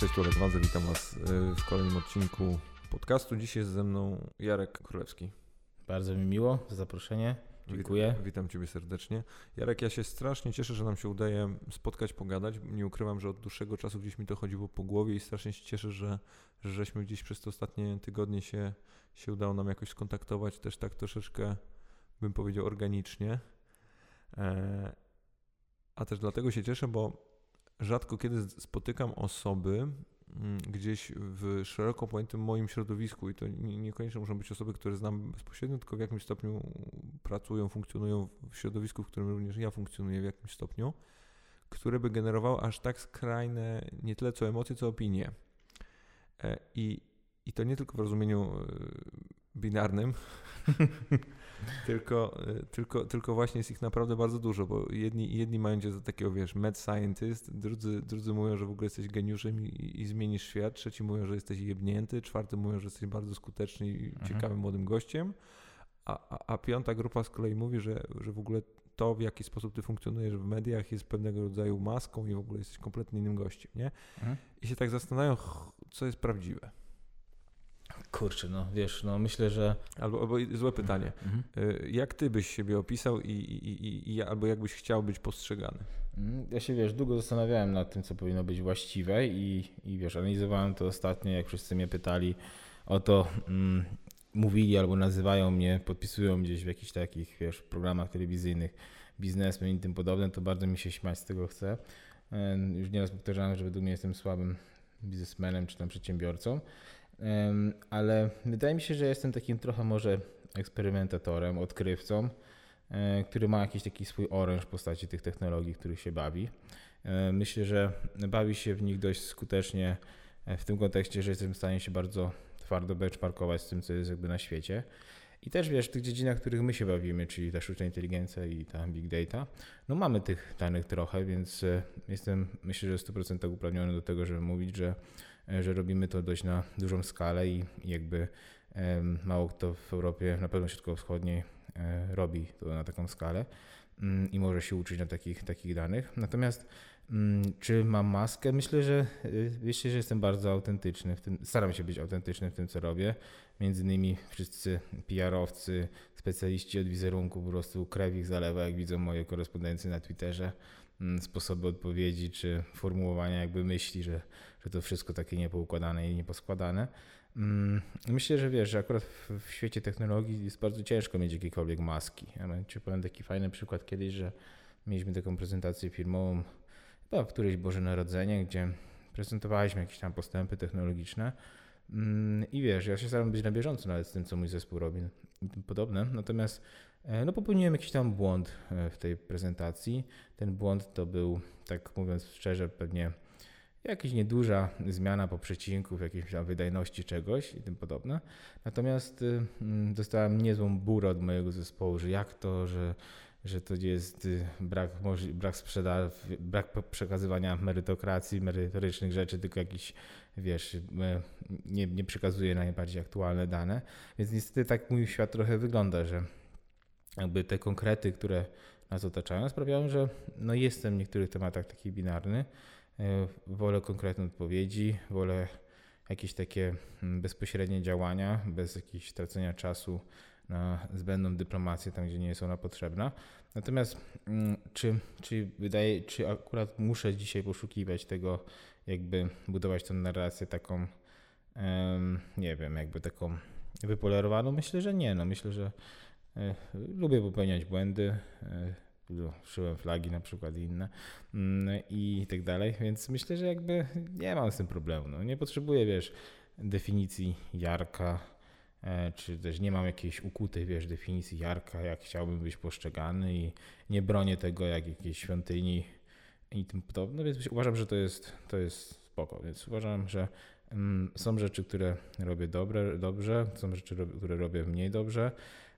Cześć, tu Olek Wadze, witam Was y, w kolejnym odcinku podcastu. Dzisiaj jest ze mną Jarek Królewski. Bardzo mi miło za zaproszenie. Dziękuję. Witam, witam Ciebie serdecznie. Jarek, ja się strasznie cieszę, że nam się udaje spotkać, pogadać. Nie ukrywam, że od dłuższego czasu gdzieś mi to chodziło po głowie i strasznie się cieszę, że, że żeśmy gdzieś przez te ostatnie tygodnie się, się udało nam jakoś skontaktować, też tak troszeczkę, bym powiedział, organicznie. E, a też dlatego się cieszę, bo rzadko kiedy spotykam osoby mm, gdzieś w szeroko pojętym moim środowisku i to niekoniecznie muszą być osoby, które znam bezpośrednio, tylko w jakimś stopniu pracują, funkcjonują w środowisku, w którym również ja funkcjonuję w jakimś stopniu, które by generowało aż tak skrajne nie tyle co emocje, co opinie. E, I, i to nie tylko w rozumieniu e, binarnym, tylko, e, tylko, tylko właśnie jest ich naprawdę bardzo dużo, bo jedni, jedni mają cię za takiego, wiesz, mad scientist, drudzy, drudzy mówią, że w ogóle jesteś geniuszem i, i zmienisz świat, trzeci mówią, że jesteś jebnięty, czwarty mówią, że jesteś bardzo skuteczny i mhm. ciekawym młodym gościem, a, a, a piąta grupa z kolei mówi, że, że w ogóle to, w jaki sposób ty funkcjonujesz w mediach jest pewnego rodzaju maską i w ogóle jesteś kompletnie innym gościem, nie? Mhm. I się tak zastanawiam, co jest prawdziwe. Kurczę, no wiesz, no myślę, że... Albo, albo złe pytanie. Mhm. Y, jak ty byś siebie opisał i, i, i, i, albo jak byś chciał być postrzegany? Mhm. Ja się, wiesz, długo zastanawiałem nad tym, co powinno być właściwe i, i wiesz, analizowałem to ostatnio, jak wszyscy mnie pytali o to, mm, mówili albo nazywają mnie, podpisują gdzieś w jakichś takich, wiesz, programach telewizyjnych, biznesmen i tym podobne, to bardzo mi się śmiać z tego chce. Już nieraz powtarzałem, że według mnie jestem słabym biznesmenem czy tam przedsiębiorcą ale wydaje mi się, że jestem takim trochę może eksperymentatorem, odkrywcą, e, który ma jakiś taki swój oręż w postaci tych technologii, których się bawi. E, myślę, że bawi się w nich dość skutecznie e, w tym kontekście, że jestem w stanie się bardzo twardo benchmarkować z tym, co jest jakby na świecie. I też wiesz, w tych dziedzinach, w których my się bawimy, czyli ta sztuczna inteligencja i ta big data, no mamy tych danych trochę, więc jestem myślę, że 100% uprawniony do tego, żeby mówić, że że robimy to dość na dużą skalę i jakby mało kto w Europie, na pewno środkowo-wschodniej e, robi to na taką skalę mm, i może się uczyć na takich, takich danych. Natomiast mm, czy mam maskę? Myślę, że myślę, że jestem bardzo autentyczny w tym, staram się być autentyczny w tym, co robię. Między innymi wszyscy PR-owcy, specjaliści od wizerunku po prostu krew ich zalewa, jak widzą moje korespondencje na Twitterze, sposoby odpowiedzi czy formułowania jakby myśli, że że to wszystko takie niepoukładane i nieposkładane. Mm, myślę, że wiesz, że akurat w świecie technologii jest bardzo ciężko mieć jakiekolwiek maski. Ja ci powiem taki fajny przykład kiedyś, że mieliśmy taką prezentację firmową chyba w któreś Boże Narodzenie, gdzie prezentowaliśmy jakieś tam postępy technologiczne mm, i wiesz, ja się staram być na bieżąco nawet z tym, co mój zespół robi i tym podobne. Natomiast e, no, popełniłem jakiś tam błąd e, w tej prezentacji. Ten błąd to był, tak mówiąc szczerze, pewnie jakaś nieduża zmiana po przecinku w jakiejś tam wydajności czegoś i tym podobne. Natomiast y, mm, dostałem niezłą burę od mojego zespołu, że jak to, że, że to jest y, brak, brak sprzedaży, brak przekazywania merytokracji, merytorycznych rzeczy, tylko jakiś, wiesz, y, nie, nie przekazuje najbardziej aktualne dane. Więc niestety tak mój świat trochę wygląda, że jakby te konkrety, które nas otaczają, sprawiają, że no jestem w niektórych tematach taki binarny, E, wolę konkretne odpowiedzi, wolę jakieś takie mm, bezpośrednie działania, bez jakiegoś tracenia czasu na zbędną dyplomację tam, gdzie nie jest ona potrzebna. Natomiast mm, czy, czy wydaje, czy akurat muszę dzisiaj poszukiwać tego, jakby budować tę narrację taką, nie wiem, jakby taką wypolerowaną? Myślę, że nie. No, myślę, że e, lubię popełniać błędy e, szyłem flagi na przykład i inne mm, i tak dalej, więc myślę, że jakby nie mam z tym problemu. No, nie potrzebuję, wiesz, definicji Jarka, e, czy też nie mam jakiejś ukutej, wiesz, definicji Jarka, jak chciałbym być postrzegany i nie bronię tego jak jakiejś świątyni i tym podobne, no więc uważam, że to jest, to jest spoko, więc uważam, że mm, są rzeczy, które robię dobre, dobrze, są rzeczy, które robię mniej dobrze,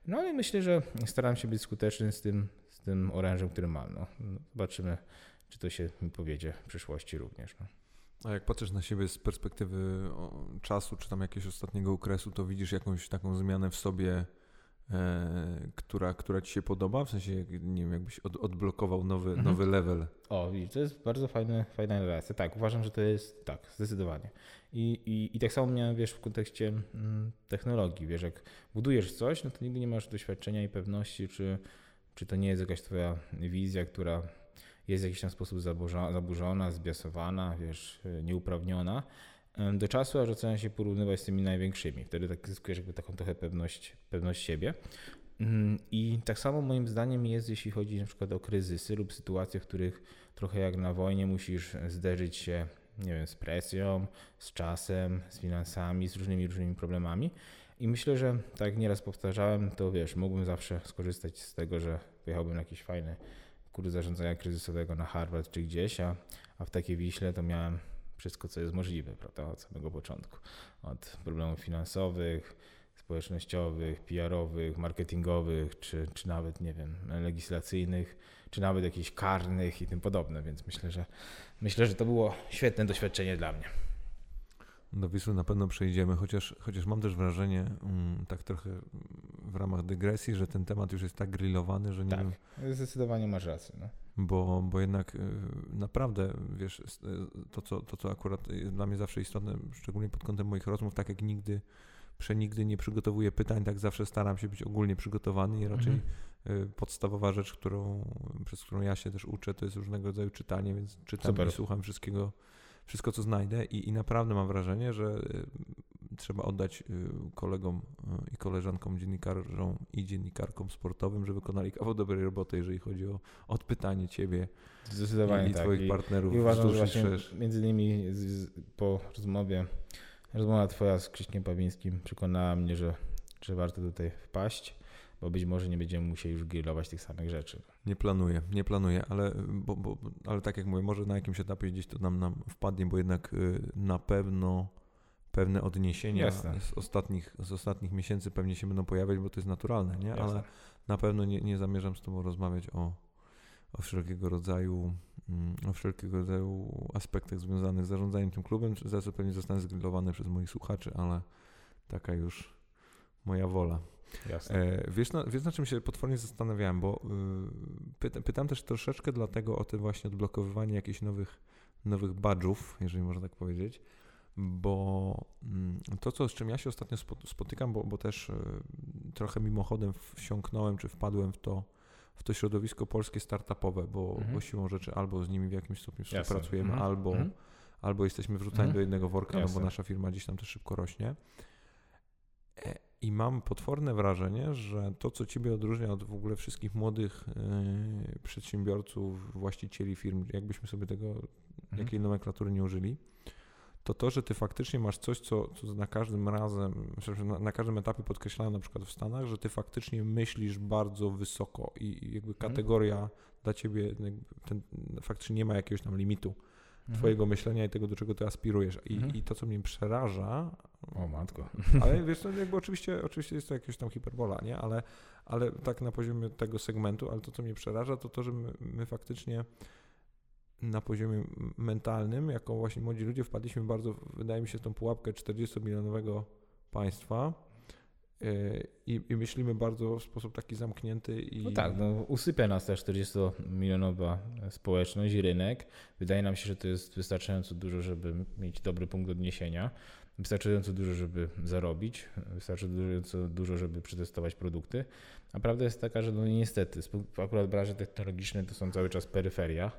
no ale myślę, że staram się być skuteczny z tym, z tym orężem, który mam. No. Zobaczymy, czy to się mi powiedzie w przyszłości również. No. A jak patrzysz na siebie z perspektywy czasu, czy tam jakiegoś ostatniego okresu, to widzisz jakąś taką zmianę w sobie która, która ci się podoba? W sensie, nie wiem, jakbyś od, odblokował nowy, Mhm. nowy level. O, to jest bardzo fajne, fajna relacja. Tak, uważam, że to jest tak, zdecydowanie. I, i, i tak samo miałem, wiesz, w kontekście mm, technologii, wiesz, jak budujesz coś, no to nigdy nie masz doświadczenia i pewności, czy, czy to nie jest jakaś twoja wizja, która jest w jakiś tam sposób zaburzona, zbiasowana, wiesz, nieuprawniona, em, do czasu, aż zaczyna się porównywać z tymi największymi. Wtedy tak zyskujesz jakby taką trochę pewność, pewność siebie. Mm, I tak samo moim zdaniem jest, jeśli chodzi na przykład o kryzysy lub sytuacje, w których trochę jak na wojnie musisz zderzyć się, nie wiem, z presją, z czasem, z finansami, z różnymi, różnymi problemami. I myślę, że tak nieraz powtarzałem, to wiesz, mógłbym zawsze skorzystać z tego, że pojechałbym na jakiś fajny kurs zarządzania kryzysowego na Harvard czy gdzieś, a, a w takiej Wiśle to miałem wszystko, co jest możliwe, prawda, od samego początku. Od problemów finansowych, społecznościowych, PR-owych, marketingowych, czy, czy nawet, nie wiem, legislacyjnych, czy nawet jakichś karnych i tym podobne, więc myślę, że myślę, że to było świetne doświadczenie dla mnie. Do Wisły na pewno przejdziemy, chociaż, chociaż mam też wrażenie, mm, tak trochę w ramach dygresji, że ten temat już jest tak grillowany, że nie Tak. wiem, Zdecydowanie masz rację. No. bo, bo jednak y, naprawdę, wiesz, y, to co, to, co akurat jest dla mnie zawsze istotne, szczególnie pod kątem moich rozmów, tak jak nigdy, przenigdy nie przygotowuję pytań, tak zawsze staram się być ogólnie przygotowany i raczej Mhm. y, podstawowa rzecz, którą, przez którą ja się też uczę, to jest różnego rodzaju czytanie, więc czytam Super. i słucham wszystkiego, wszystko co znajdę i, i naprawdę mam wrażenie, że y, trzeba oddać y, kolegom y, i koleżankom dziennikarzom i dziennikarkom sportowym, że wykonali kawał dobrej roboty, jeżeli chodzi o odpytanie ciebie Zdecydowanie i, i tak. twoich I- partnerów I uważam, że właśnie między innymi z, z, po rozmowie, rozmowa twoja z Krzyśkiem Pawińskim przekonała mnie, że, że warto tutaj wpaść, bo być może nie będziemy musieli już grillować tych samych rzeczy. Nie planuję, nie planuję, ale, bo, bo, ale tak jak mówię, może na jakimś etapie gdzieś to nam, nam wpadnie, bo jednak y, na pewno pewne odniesienia Jasne. z ostatnich, z ostatnich miesięcy pewnie się będą pojawiać, bo to jest naturalne, nie? Jasne. Ale na pewno nie, nie zamierzam z Tobą rozmawiać o, o wszelkiego rodzaju mm, o wszelkiego rodzaju aspektach związanych z zarządzaniem tym klubem, za co pewnie zostanę zgrillowany przez moich słuchaczy, ale taka już moja wola. Jasne. E, wiesz, na, wiesz, na czym się potwornie zastanawiałem, bo y, pyta, pytam też troszeczkę dlatego o tym właśnie odblokowywanie jakichś nowych, nowych badżów, jeżeli można tak powiedzieć, bo mm, to, co, z czym ja się ostatnio spo- spotykam, bo, bo też y, trochę mimochodem wsiąknąłem, czy wpadłem w to, w to środowisko polskie startupowe, bo, Mhm. bo siłą rzeczy albo z nimi w jakimś stopniu współpracujemy, Mhm. albo, Mhm. albo jesteśmy wrzucani Mhm. do jednego worka, no bo nasza firma gdzieś tam też szybko rośnie. I mam potworne wrażenie, że to, co Ciebie odróżnia od w ogóle wszystkich młodych e, przedsiębiorców, właścicieli firm, jakbyśmy sobie tego, Mhm. jakiej nomenklatury nie użyli, to to, że Ty faktycznie masz coś, co, co na każdym razem, na, na każdym etapie podkreślają na przykład w Stanach, że Ty faktycznie myślisz bardzo wysoko i jakby Mhm. kategoria dla Ciebie ten, faktycznie nie ma jakiegoś tam limitu Mhm. Twojego myślenia i tego, do czego Ty aspirujesz. I, Mhm. i to, co mnie przeraża, O matko. ale wiesz, to jakby oczywiście, oczywiście jest to jakaś tam hiperbola, nie? Ale, ale tak na poziomie tego segmentu, ale to, co mnie przeraża, to to, że my, my faktycznie na poziomie mentalnym, jako właśnie młodzi ludzie, wpadliśmy bardzo, wydaje mi się, w tą pułapkę 40-milionowego państwa i, i myślimy bardzo w sposób taki zamknięty i... No tak, no, usypia nas ta 40-milionowa społeczność rynek. Wydaje nam się, że to jest wystarczająco dużo, żeby mieć dobry punkt odniesienia, wystarczająco dużo, żeby zarobić, wystarczająco dużo, żeby przetestować produkty. A prawda jest taka, że no niestety, akurat branże technologiczne to są cały czas peryferia.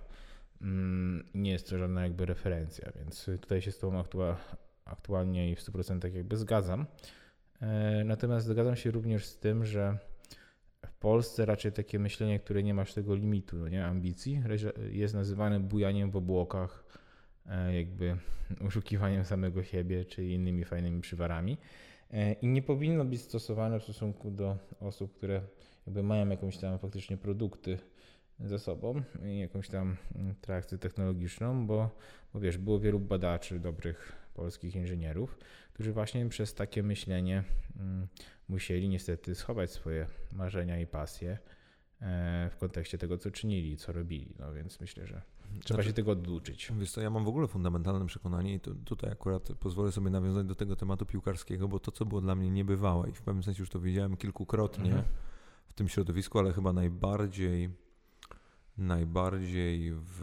Mm, Nie jest to żadna jakby referencja, więc tutaj się z Tobą aktua- aktualnie i w 100% jakby zgadzam. E, Natomiast zgadzam się również z tym, że w Polsce raczej takie myślenie, które nie masz tego limitu, no nie, ambicji, jest nazywane bujaniem w obłokach, e, jakby oszukiwaniem samego siebie, czy innymi fajnymi przywarami. E, I nie powinno być stosowane w stosunku do osób, które jakby mają jakąś tam faktycznie produkty ze sobą i jakąś tam mm, trakcję technologiczną, bo, bo wiesz, było wielu badaczy, dobrych polskich inżynierów, którzy właśnie przez takie myślenie mm, musieli niestety schować swoje marzenia i pasje e, w kontekście tego, co czynili, co robili. No więc myślę, że Trzeba znaczy, się tego oduczyć. Wiesz co, ja mam w ogóle fundamentalne przekonanie i to, tutaj akurat pozwolę sobie nawiązać do tego tematu piłkarskiego, bo to, co było dla mnie niebywałe i w pewnym sensie już to wiedziałem kilkukrotnie mhm. w tym środowisku, ale chyba najbardziej najbardziej w,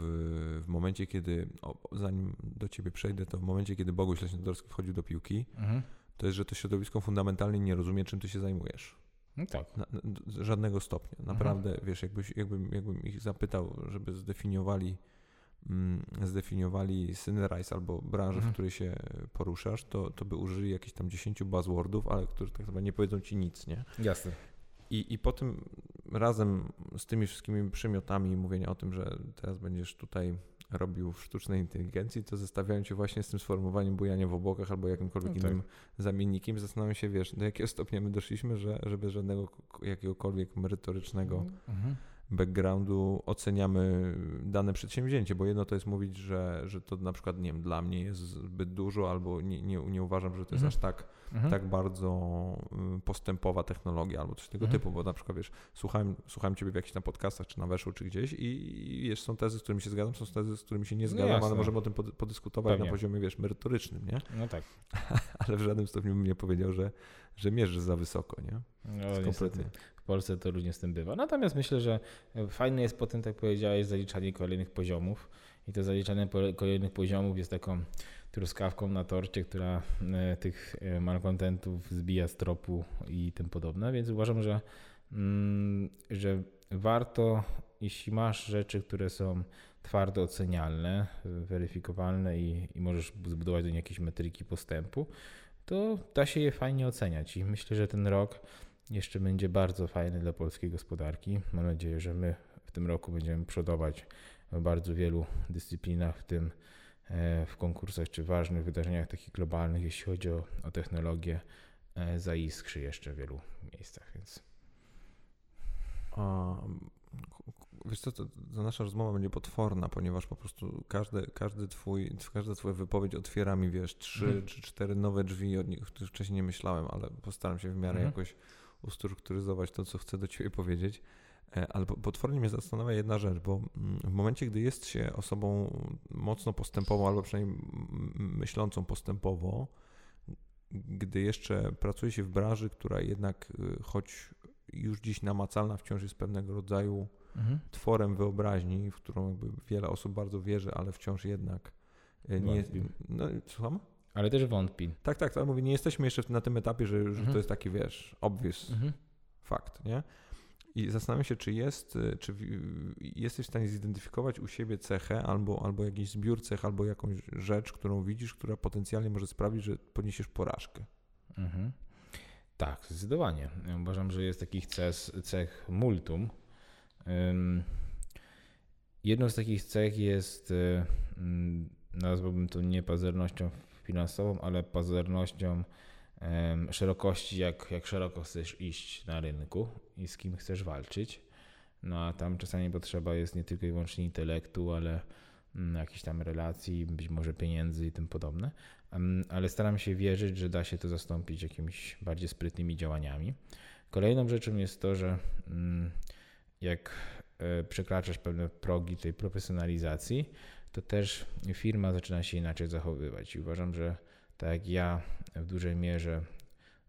w momencie, kiedy, o, zanim do ciebie przejdę, to w momencie, kiedy Boguś Leśnodorski wchodził do piłki, mhm. to jest, że to środowisko fundamentalnie nie rozumie, czym ty się zajmujesz. No tak. Na, żadnego stopnia. Mhm. Naprawdę, mhm. wiesz, jakbyś, jakbym, jakbym ich zapytał, żeby zdefiniowali mm, zdefiniowali Synrise albo branżę, mhm. w której się poruszasz, to, to by użyli jakichś tam 10 buzzwordów, ale które tak naprawdę nie powiedzą ci nic, nie? Jasne. I, I po tym razem z tymi wszystkimi przymiotami mówienia o tym, że teraz będziesz tutaj robił w sztucznej inteligencji, to zestawiają cię właśnie z tym sformułowaniem bujania w obłokach albo jakimkolwiek no tak. innym zamiennikiem. Zastanawiam się, wiesz, do jakiego stopnia my doszliśmy, że, że bez żadnego jakiegokolwiek merytorycznego mhm backgroundu oceniamy dane przedsięwzięcie, bo jedno to jest mówić, że, że to na przykład, nie wiem, dla mnie jest zbyt dużo albo nie, nie, nie uważam, że to jest mhm. aż tak, mhm. tak bardzo y, postępowa technologia albo coś tego mhm. typu, bo na przykład, wiesz, słuchałem, słuchałem ciebie w jakichś tam podcastach, czy na Weszu, czy gdzieś i, wiesz, są tezy, z którymi się zgadzam, są tezy, z którymi się nie no zgadzam, no ale możemy o tym podyskutować Pewnie. na poziomie, wiesz, merytorycznym, nie? No tak. ale w żadnym stopniu bym nie powiedział, że, że mierzy za wysoko, nie? No, kompletnie. Polsce to różnie z tym bywa. Natomiast myślę, że fajne jest potem, tak powiedziałeś, zaliczanie kolejnych poziomów. I to zaliczanie kolejnych poziomów jest taką truskawką na torcie, która e, tych e, malkontentów zbija z tropu i tym podobne. Więc uważam, że, mm, że warto, jeśli masz rzeczy, które są twardo ocenialne, weryfikowalne i, i możesz zbudować do nich jakieś metryki postępu, to da się je fajnie oceniać. I myślę, że ten rok jeszcze będzie bardzo fajny dla polskiej gospodarki. Mam nadzieję, że my w tym roku będziemy przodować w bardzo wielu dyscyplinach, w tym w konkursach czy ważnych wydarzeniach takich globalnych, jeśli chodzi o, o technologię, e, zaiskrzy jeszcze w wielu miejscach, więc. A, wiesz co, to, to nasza rozmowa będzie potworna, ponieważ po prostu każdy, każdy twój, każda twoja wypowiedź otwiera mi, wiesz, trzy hmm. czy cztery nowe drzwi, o których wcześniej nie myślałem, ale postaram się w miarę hmm. jakoś ustrukturyzować to, co chcę do Ciebie powiedzieć. E, ale potwornie mnie zastanawia jedna rzecz, bo mm, w momencie, gdy jest się osobą mocno postępową, albo przynajmniej myślącą postępowo, gdy jeszcze pracuje się w branży, która jednak, y, choć już dziś namacalna, wciąż jest pewnego rodzaju mhm. tworem wyobraźni, w którą jakby wiele osób bardzo wierzy, ale wciąż jednak y, nie jest. No, słucham? Ale też wątpi. Tak, tak, ale mówię, nie jesteśmy jeszcze na tym etapie, że, że mhm. to jest taki, wiesz, obvious mhm. fakt, nie? I zastanawiam się, czy jest, czy jesteś w stanie zidentyfikować u siebie cechę albo, albo jakiś zbiór cech, albo jakąś rzecz, którą widzisz, która potencjalnie może sprawić, że poniesiesz porażkę. Mhm. Tak, zdecydowanie. Uważam, że jest takich cech, cech multum. Um, jedną z takich cech jest, um, nazwałbym to niepazernością finansową, ale pazernością szerokości, jak, jak szeroko chcesz iść na rynku i z kim chcesz walczyć. No a tam czasami potrzeba jest nie tylko i wyłącznie intelektu, ale mm, jakichś tam relacji, być może pieniędzy i tym podobne. Ale staram się wierzyć, że da się to zastąpić jakimiś bardziej sprytnymi działaniami. Kolejną rzeczą jest to, że mm, jak e, przekraczasz pewne progi tej profesjonalizacji, to też firma zaczyna się inaczej zachowywać. I uważam, że tak jak ja w dużej mierze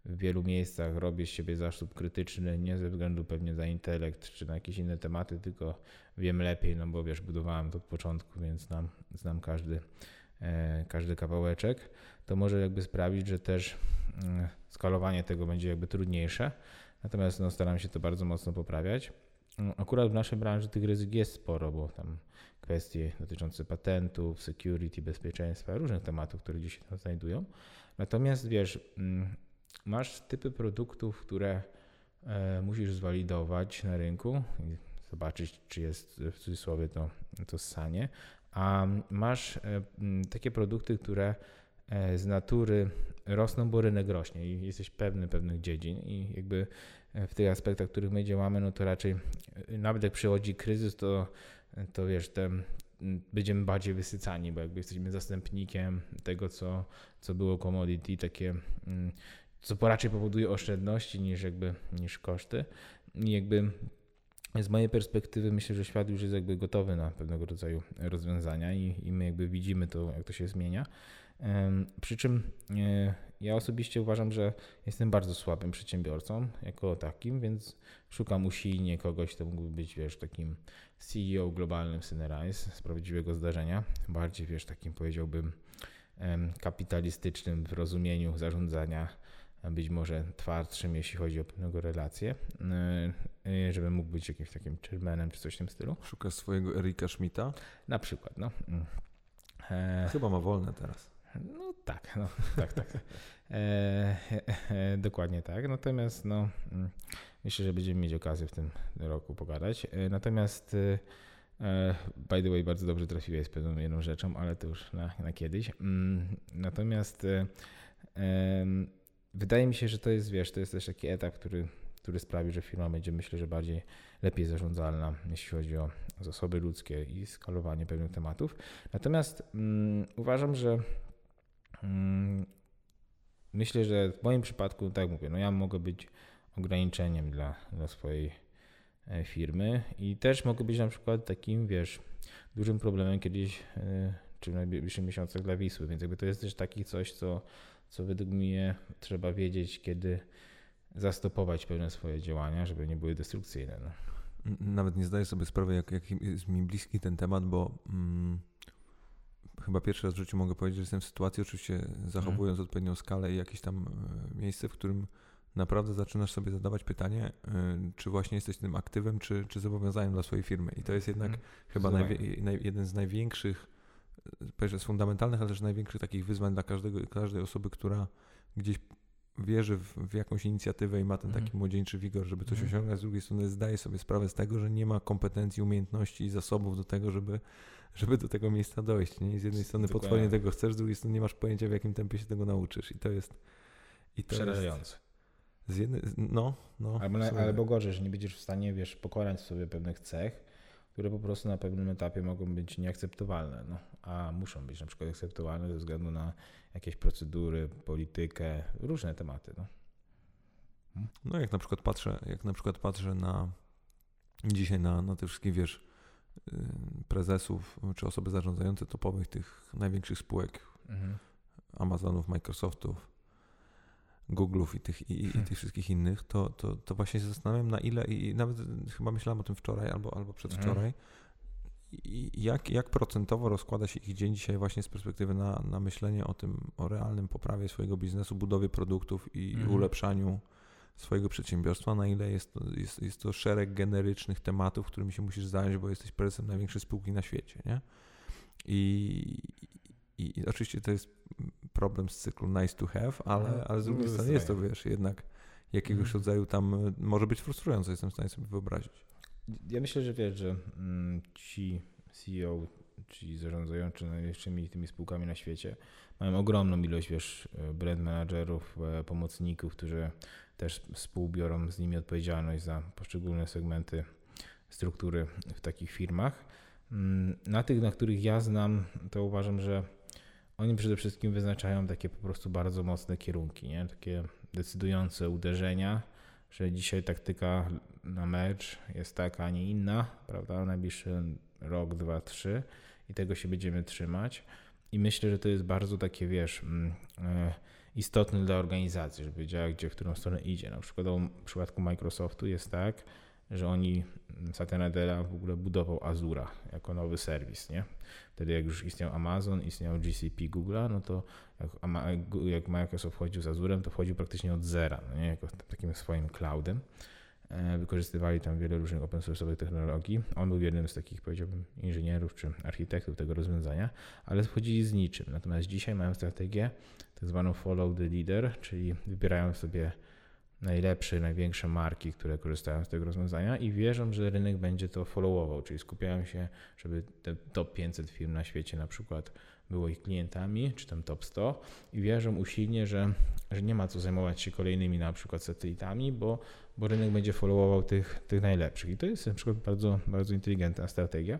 w wielu miejscach robię z siebie zaszczep krytyczny, nie ze względu pewnie za intelekt czy na jakieś inne tematy, tylko wiem lepiej, no bo wiesz, budowałem to od początku, więc znam, znam każdy, e, każdy kawałeczek, to może jakby sprawić, że też e, skalowanie tego będzie jakby trudniejsze. Natomiast no, staram się to bardzo mocno poprawiać. Akurat w naszej branży tych ryzyk jest sporo, bo tam kwestie dotyczące patentów, security, bezpieczeństwa, różnych tematów, które gdzieś się tam znajdują. Natomiast wiesz, mm, masz typy produktów, które e, musisz zwalidować na rynku i zobaczyć, czy jest w cudzysłowie to, to ssanie, a masz e, mm, takie produkty, które e, z natury rosną, bo rynek rośnie i jesteś pewny pewnych dziedzin i jakby w tych aspektach, w których my działamy, no to raczej nawet jak przychodzi kryzys, to to wiesz, te, będziemy bardziej wysycani, bo jakby jesteśmy zastępnikiem tego, co, co było commodity, takie, co raczej powoduje oszczędności niż jakby niż koszty. I jakby z mojej perspektywy myślę, że świat już jest jakby gotowy na pewnego rodzaju rozwiązania i, i my jakby widzimy to, jak to się zmienia. Przy czym e, ja osobiście uważam, że jestem bardzo słabym przedsiębiorcą jako takim, więc szukam usilnie kogoś, kto mógłby być, wiesz, takim CEO globalnym Synerize z prawdziwego zdarzenia. Bardziej, wiesz, takim powiedziałbym kapitalistycznym w rozumieniu zarządzania, być może twardszym, jeśli chodzi o pewnego relacje, e, e, żeby mógł być jakimś takim chairmanem czy coś w tym stylu. Szukasz swojego Erika Schmidta? Na przykład, no. Mm. Chyba ma wolne teraz. No tak, no, tak, tak. E, e, dokładnie tak. Natomiast no, mm, myślę, że będziemy mieć okazję w tym roku pogadać. E, natomiast e, by the way, bardzo dobrze trafiłeś z pewną jedną rzeczą, ale to już na, na kiedyś. Mm, natomiast e, wydaje mi się, że to jest, wiesz, to jest też taki etap, który, który sprawi, że firma będzie, myślę, że bardziej lepiej zarządzalna, jeśli chodzi o zasoby ludzkie i skalowanie pewnych tematów. Natomiast mm, uważam, że myślę, że w moim przypadku, tak mówię, no ja mogę być ograniczeniem dla, dla swojej e, firmy i też mogę być na przykład takim, wiesz, dużym problemem kiedyś, e, czy w najbliższych miesiącach dla Wisły, więc jakby to jest też taki coś, co, co według mnie trzeba wiedzieć, kiedy zastopować pewne swoje działania, żeby nie były destrukcyjne. No. Nawet nie zdaję sobie sprawy, jak, jak jest mi bliski ten temat, bo mm, chyba pierwszy raz w życiu mogę powiedzieć, że jestem w sytuacji, oczywiście zachowując mhm. odpowiednią skalę i jakieś tam e, miejsce, w którym naprawdę zaczynasz sobie zadawać pytanie, e, czy właśnie jesteś tym aktywem, czy, czy zobowiązaniem dla swojej firmy. I to jest jednak mhm. chyba naj, jeden z największych, e, z fundamentalnych, ale też największych takich wyzwań dla każdego, każdej osoby, która gdzieś wierzy w, w, jakąś inicjatywę i ma ten taki mm. młodzieńczy wigor, żeby coś mm. osiągać, z drugiej strony zdaje sobie sprawę z tego, że nie ma kompetencji, umiejętności i zasobów do tego, żeby żeby do tego miejsca dojść. Nie? I z jednej strony Dokładnie. potwornie tego chcesz, z drugiej strony nie masz pojęcia, w jakim tempie się tego nauczysz. I to jest. I to Przerażające. z jednej, no, no. Albo, albo gorzej, że nie będziesz w stanie, wiesz, pokonać sobie pewnych cech, które po prostu na pewnym etapie mogą być nieakceptowalne, no, a muszą być na przykład akceptowalne ze względu na jakieś procedury, politykę, różne tematy. No, no jak na przykład patrzę, jak na przykład patrzę na dzisiaj na, na te wszystkie, wiesz, prezesów czy osoby zarządzające topowych tych największych spółek mhm. Amazonów, Microsoftów, Google'ów i tych, i, i hmm. tych wszystkich innych, to, to, to właśnie się zastanawiam na ile i nawet chyba myślałem o tym wczoraj albo, albo przedwczoraj, mhm. I jak, jak procentowo rozkłada się ich dzień dzisiaj właśnie z perspektywy na, na myślenie o tym, o realnym poprawie swojego biznesu, budowie produktów i mhm. ulepszaniu swojego przedsiębiorstwa, na ile jest to, jest, jest to szereg generycznych tematów, którymi się musisz zająć, bo jesteś prezesem największej spółki na świecie, nie? I, i, i oczywiście to jest problem z cyklu nice to have, ale, mhm. ale z drugiej strony jest to, wiesz, jednak jakiegoś mhm. rodzaju tam może być frustrujące, jestem w stanie sobie wyobrazić. Ja myślę, że wiesz, że mm, ci CEO, ci zarządzający największymi tymi spółkami na świecie, mają ogromną ilość, wiesz, brand managerów, e, pomocników, którzy też współbiorą z nimi odpowiedzialność za poszczególne segmenty struktury w takich firmach. Mm, na tych, na których ja znam, to uważam, że oni przede wszystkim wyznaczają takie po prostu bardzo mocne kierunki, nie? takie decydujące uderzenia, że dzisiaj taktyka na mecz jest taka, a nie inna, prawda? Najbliższy rok, dwa, trzy i tego się będziemy trzymać. I myślę, że to jest bardzo takie, wiesz, e, istotny dla organizacji, żeby wiedziała, gdzie, w którą stronę idzie. Na przykład w przypadku Microsoftu jest tak, że oni, mm, Satya Nadella w ogóle budował Azura jako nowy serwis, nie? Wtedy jak już istniał Amazon, istniał GCP Google'a, no to jak, jak Microsoft wchodził z Azurem, to wchodził praktycznie od zera, no nie? Jako takim swoim cloudem. E, wykorzystywali tam wiele różnych open source'owych technologii. On był jednym z takich, powiedziałbym, inżynierów czy architektów tego rozwiązania, ale wchodzili z niczym. Natomiast dzisiaj mają strategię tak zwaną follow the leader, czyli wybierają sobie najlepsze, największe marki, które korzystają z tego rozwiązania i wierzą, że rynek będzie to followował, czyli skupiają się, żeby te top 500 firm na świecie na przykład było ich klientami, czy tam top 100 i wierzą usilnie, że, że nie ma co zajmować się kolejnymi na przykład satelitami, bo, bo rynek będzie followował tych, tych najlepszych i to jest na przykład bardzo, bardzo inteligentna strategia.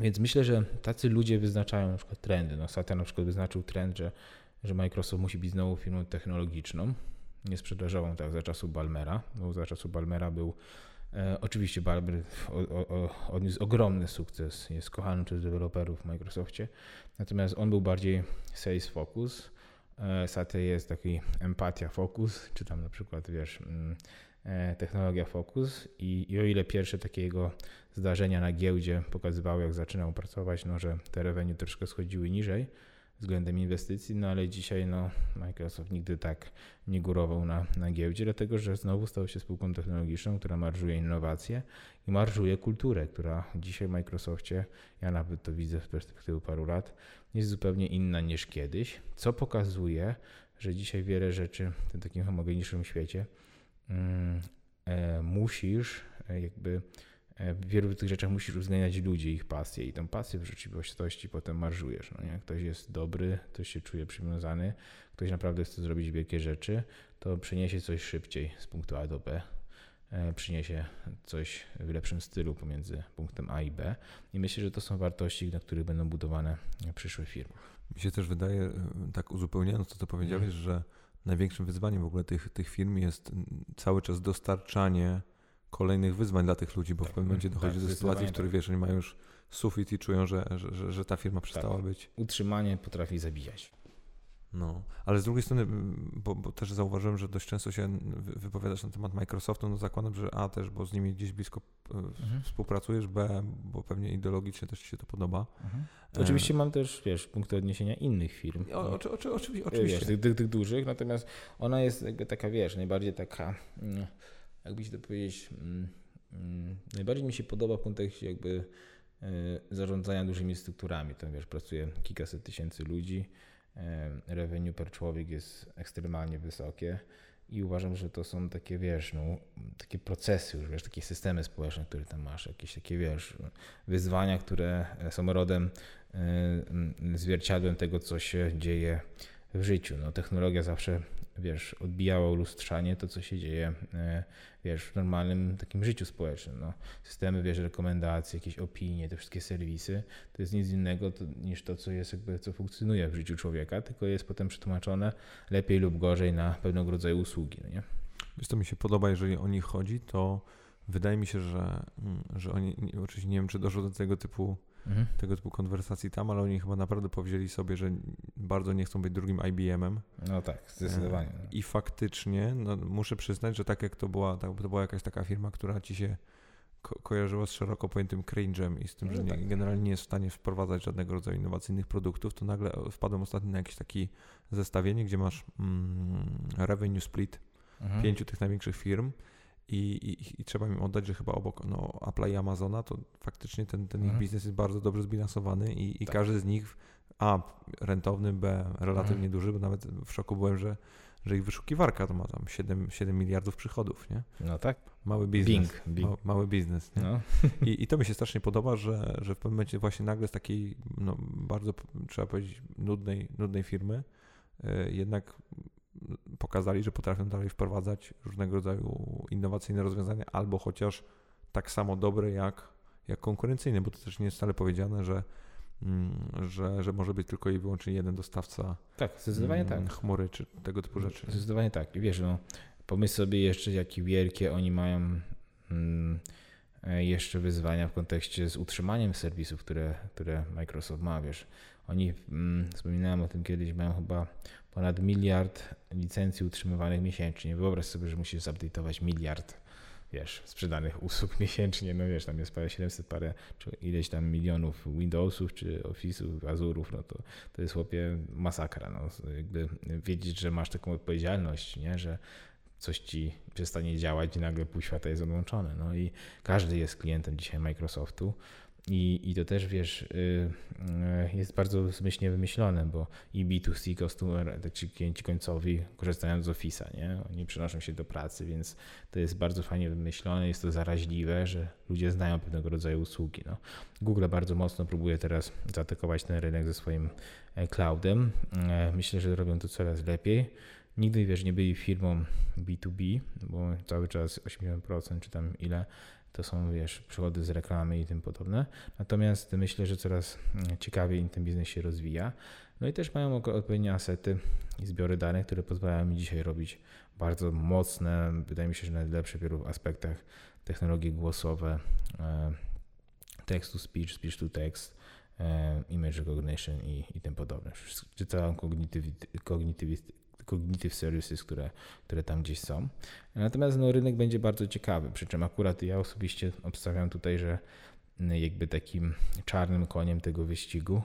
Więc myślę, że tacy ludzie wyznaczają na przykład trendy. No, Satya na przykład wyznaczył trend, że, że Microsoft musi być znowu firmą technologiczną, nie sprzedażową tak za czasów Balmera, bo za czasów Balmera był E, oczywiście Barber odniósł ogromny sukces, jest kochany przez deweloperów w Microsoftie, natomiast on był bardziej sales focus. E, jest taki empatia focus, czy tam na przykład wiesz, mm, e, technologia focus i, i o ile pierwsze takiego zdarzenia na giełdzie pokazywały, jak zaczynał pracować, no, że te revenue troszkę schodziły niżej, względem inwestycji, no ale dzisiaj no, Microsoft nigdy tak nie górował na, na giełdzie, dlatego że znowu stał się spółką technologiczną, która marżuje innowacje i marżuje kulturę, która dzisiaj w Microsoftie, ja nawet to widzę w perspektywie paru lat, jest zupełnie inna niż kiedyś, co pokazuje, że dzisiaj wiele rzeczy w tym takim homogenicznym świecie mm, e, musisz e, jakby w wielu tych rzeczach musisz uwzględniać ludzi, ich pasję i tę pasję w rzeczywistości potem marżujesz. No nie? Ktoś jest dobry, ktoś się czuje przywiązany, ktoś naprawdę chce zrobić wielkie rzeczy, to przyniesie coś szybciej z punktu A do B, e, przyniesie coś w lepszym stylu pomiędzy punktem A i B i myślę, że to są wartości, na których będą budowane przyszłe firmy. Mi się też wydaje, e, tak uzupełniając to, co powiedziałeś, mm. że największym wyzwaniem w ogóle tych, tych firm jest cały czas dostarczanie kolejnych wyzwań dla tych ludzi, bo w pewnym momencie tak, dochodzi tak, do sytuacji, w której tak. wiesz, oni mają już sufit i czują, że, że, że, że ta firma przestała tak. być. Utrzymanie potrafi zabijać. No, ale z drugiej strony, bo, bo, też zauważyłem, że dość często się wypowiadasz na temat Microsoftu, no zakładam, że A też, bo z nimi gdzieś blisko e, mhm. współpracujesz, B, bo pewnie ideologicznie też ci się to podoba. Mhm. E... Oczywiście mam też, wiesz, punkty odniesienia innych firm. O, o, o, oczywiście. Wiesz, tych, tych, tych, dużych, natomiast ona jest taka, wiesz, najbardziej taka... Mm, jakby się to powiedzieć, mm, mm, najbardziej mi się podoba w kontekście jakby e, zarządzania dużymi strukturami. Tam wiesz, pracuje kilkaset tysięcy ludzi, e, revenue per człowiek jest ekstremalnie wysokie i uważam, że to są takie, wiesz, no, takie procesy już, wiesz, takie systemy społeczne, które tam masz, jakieś takie, wiesz, wyzwania, które są rodem, e, zwierciadłem tego, co się dzieje w życiu. No, technologia zawsze wiesz, odbijało lustrzanie to, co się dzieje, e, wiesz, w normalnym takim życiu społecznym. No. Systemy, wiesz, rekomendacje, jakieś opinie, te wszystkie serwisy, to jest nic innego to, niż to, co jest jakby, co funkcjonuje w życiu człowieka, tylko jest potem przetłumaczone lepiej lub gorzej na pewnego rodzaju usługi, no nie? Wiesz, to mi się podoba, jeżeli o nich chodzi, to wydaje mi się, że, mm, że oni, oczywiście nie wiem, czy doszło do tego typu mhm. tego typu konwersacji tam, ale oni chyba naprawdę powiedzieli sobie, że bardzo nie chcą być drugim IBM-em. No tak, zdecydowanie. E, I faktycznie, no, muszę przyznać, że tak jak to była, tak, to była jakaś taka firma, która ci się ko kojarzyła z szeroko pojętym cringe'em i z tym, no że nie, tak. generalnie nie jest w stanie wprowadzać żadnego rodzaju innowacyjnych produktów, to nagle wpadłem ostatnio na jakieś takie zestawienie, gdzie masz mm, revenue split mhm. pięciu tych największych firm i, i, i, trzeba im oddać, że chyba obok no, Apple'a i Amazona to faktycznie ten, ten mhm. ich biznes jest bardzo dobrze zbilansowany i, i tak. każdy z nich A rentowny, B relatywnie mhm. duży, bo nawet w szoku byłem, że, że ich wyszukiwarka to ma tam 7, 7 miliardów przychodów, nie? No tak. Mały biznes. Bing, Bing. Ma, mały biznes. Nie? No. I, I to mi się strasznie podoba, że, że w pewnym momencie właśnie nagle z takiej no, bardzo, trzeba powiedzieć, nudnej, nudnej firmy yy, jednak pokazali, że potrafią dalej wprowadzać różnego rodzaju innowacyjne rozwiązania, albo chociaż tak samo dobre jak, jak konkurencyjne, bo to też nie jest wcale powiedziane, że, mm, że, że może być tylko i wyłącznie jeden dostawca tak, zdecydowanie mm, tak. chmury czy tego typu rzeczy. Zdecydowanie tak. I wiesz, no, pomyśl sobie jeszcze, jakie wielkie oni mają mm, e, jeszcze wyzwania w kontekście z utrzymaniem serwisów, które, które Microsoft ma, wiesz. Oni, mm, wspominałem o tym kiedyś, mają chyba ponad miliard licencji utrzymywanych miesięcznie. Wyobraź sobie, że musisz zupdate'ować miliard, wiesz, sprzedanych usług miesięcznie, no wiesz, tam jest parę 700, parę, czy ileś tam milionów Windowsów, czy Office'ów, Azurów, no to, to jest chłopie masakra, no, jakby wiedzieć, że masz taką odpowiedzialność, nie, że coś ci przestanie działać i nagle pół świata jest odłączone, no i każdy jest klientem dzisiaj Microsoftu, i, I to też wiesz, y, y, jest bardzo zmyślnie wymyślone, bo i B2C customer, ci klienci końcowi korzystają z Office'a, nie? Oni przenoszą się do pracy, więc to jest bardzo fajnie wymyślone, jest to zaraźliwe, że ludzie znają pewnego rodzaju usługi. No. Google bardzo mocno próbuje teraz zaatakować ten rynek ze swoim e, cloudem. E, myślę, że robią to coraz lepiej. Nigdy wiesz, nie byli firmą B2B, bo cały czas 80% czy tam ile to są, wiesz, przychody z reklamy i tym podobne. Natomiast myślę, że coraz mm, ciekawiej ten biznes się rozwija. No i też mają odpowiednie asety i zbiory danych, które pozwalają mi dzisiaj robić bardzo mocne, wydaje mi się, że najlepsze w wielu aspektach technologie głosowe, text to speech, speech to text, image recognition i, i tym podobne. Czy całą cognitive, cognitive, cognitive services, które, które tam gdzieś są. Natomiast no, rynek będzie bardzo ciekawy, przy czym akurat ja osobiście obstawiam tutaj, że jakby takim czarnym koniem tego wyścigu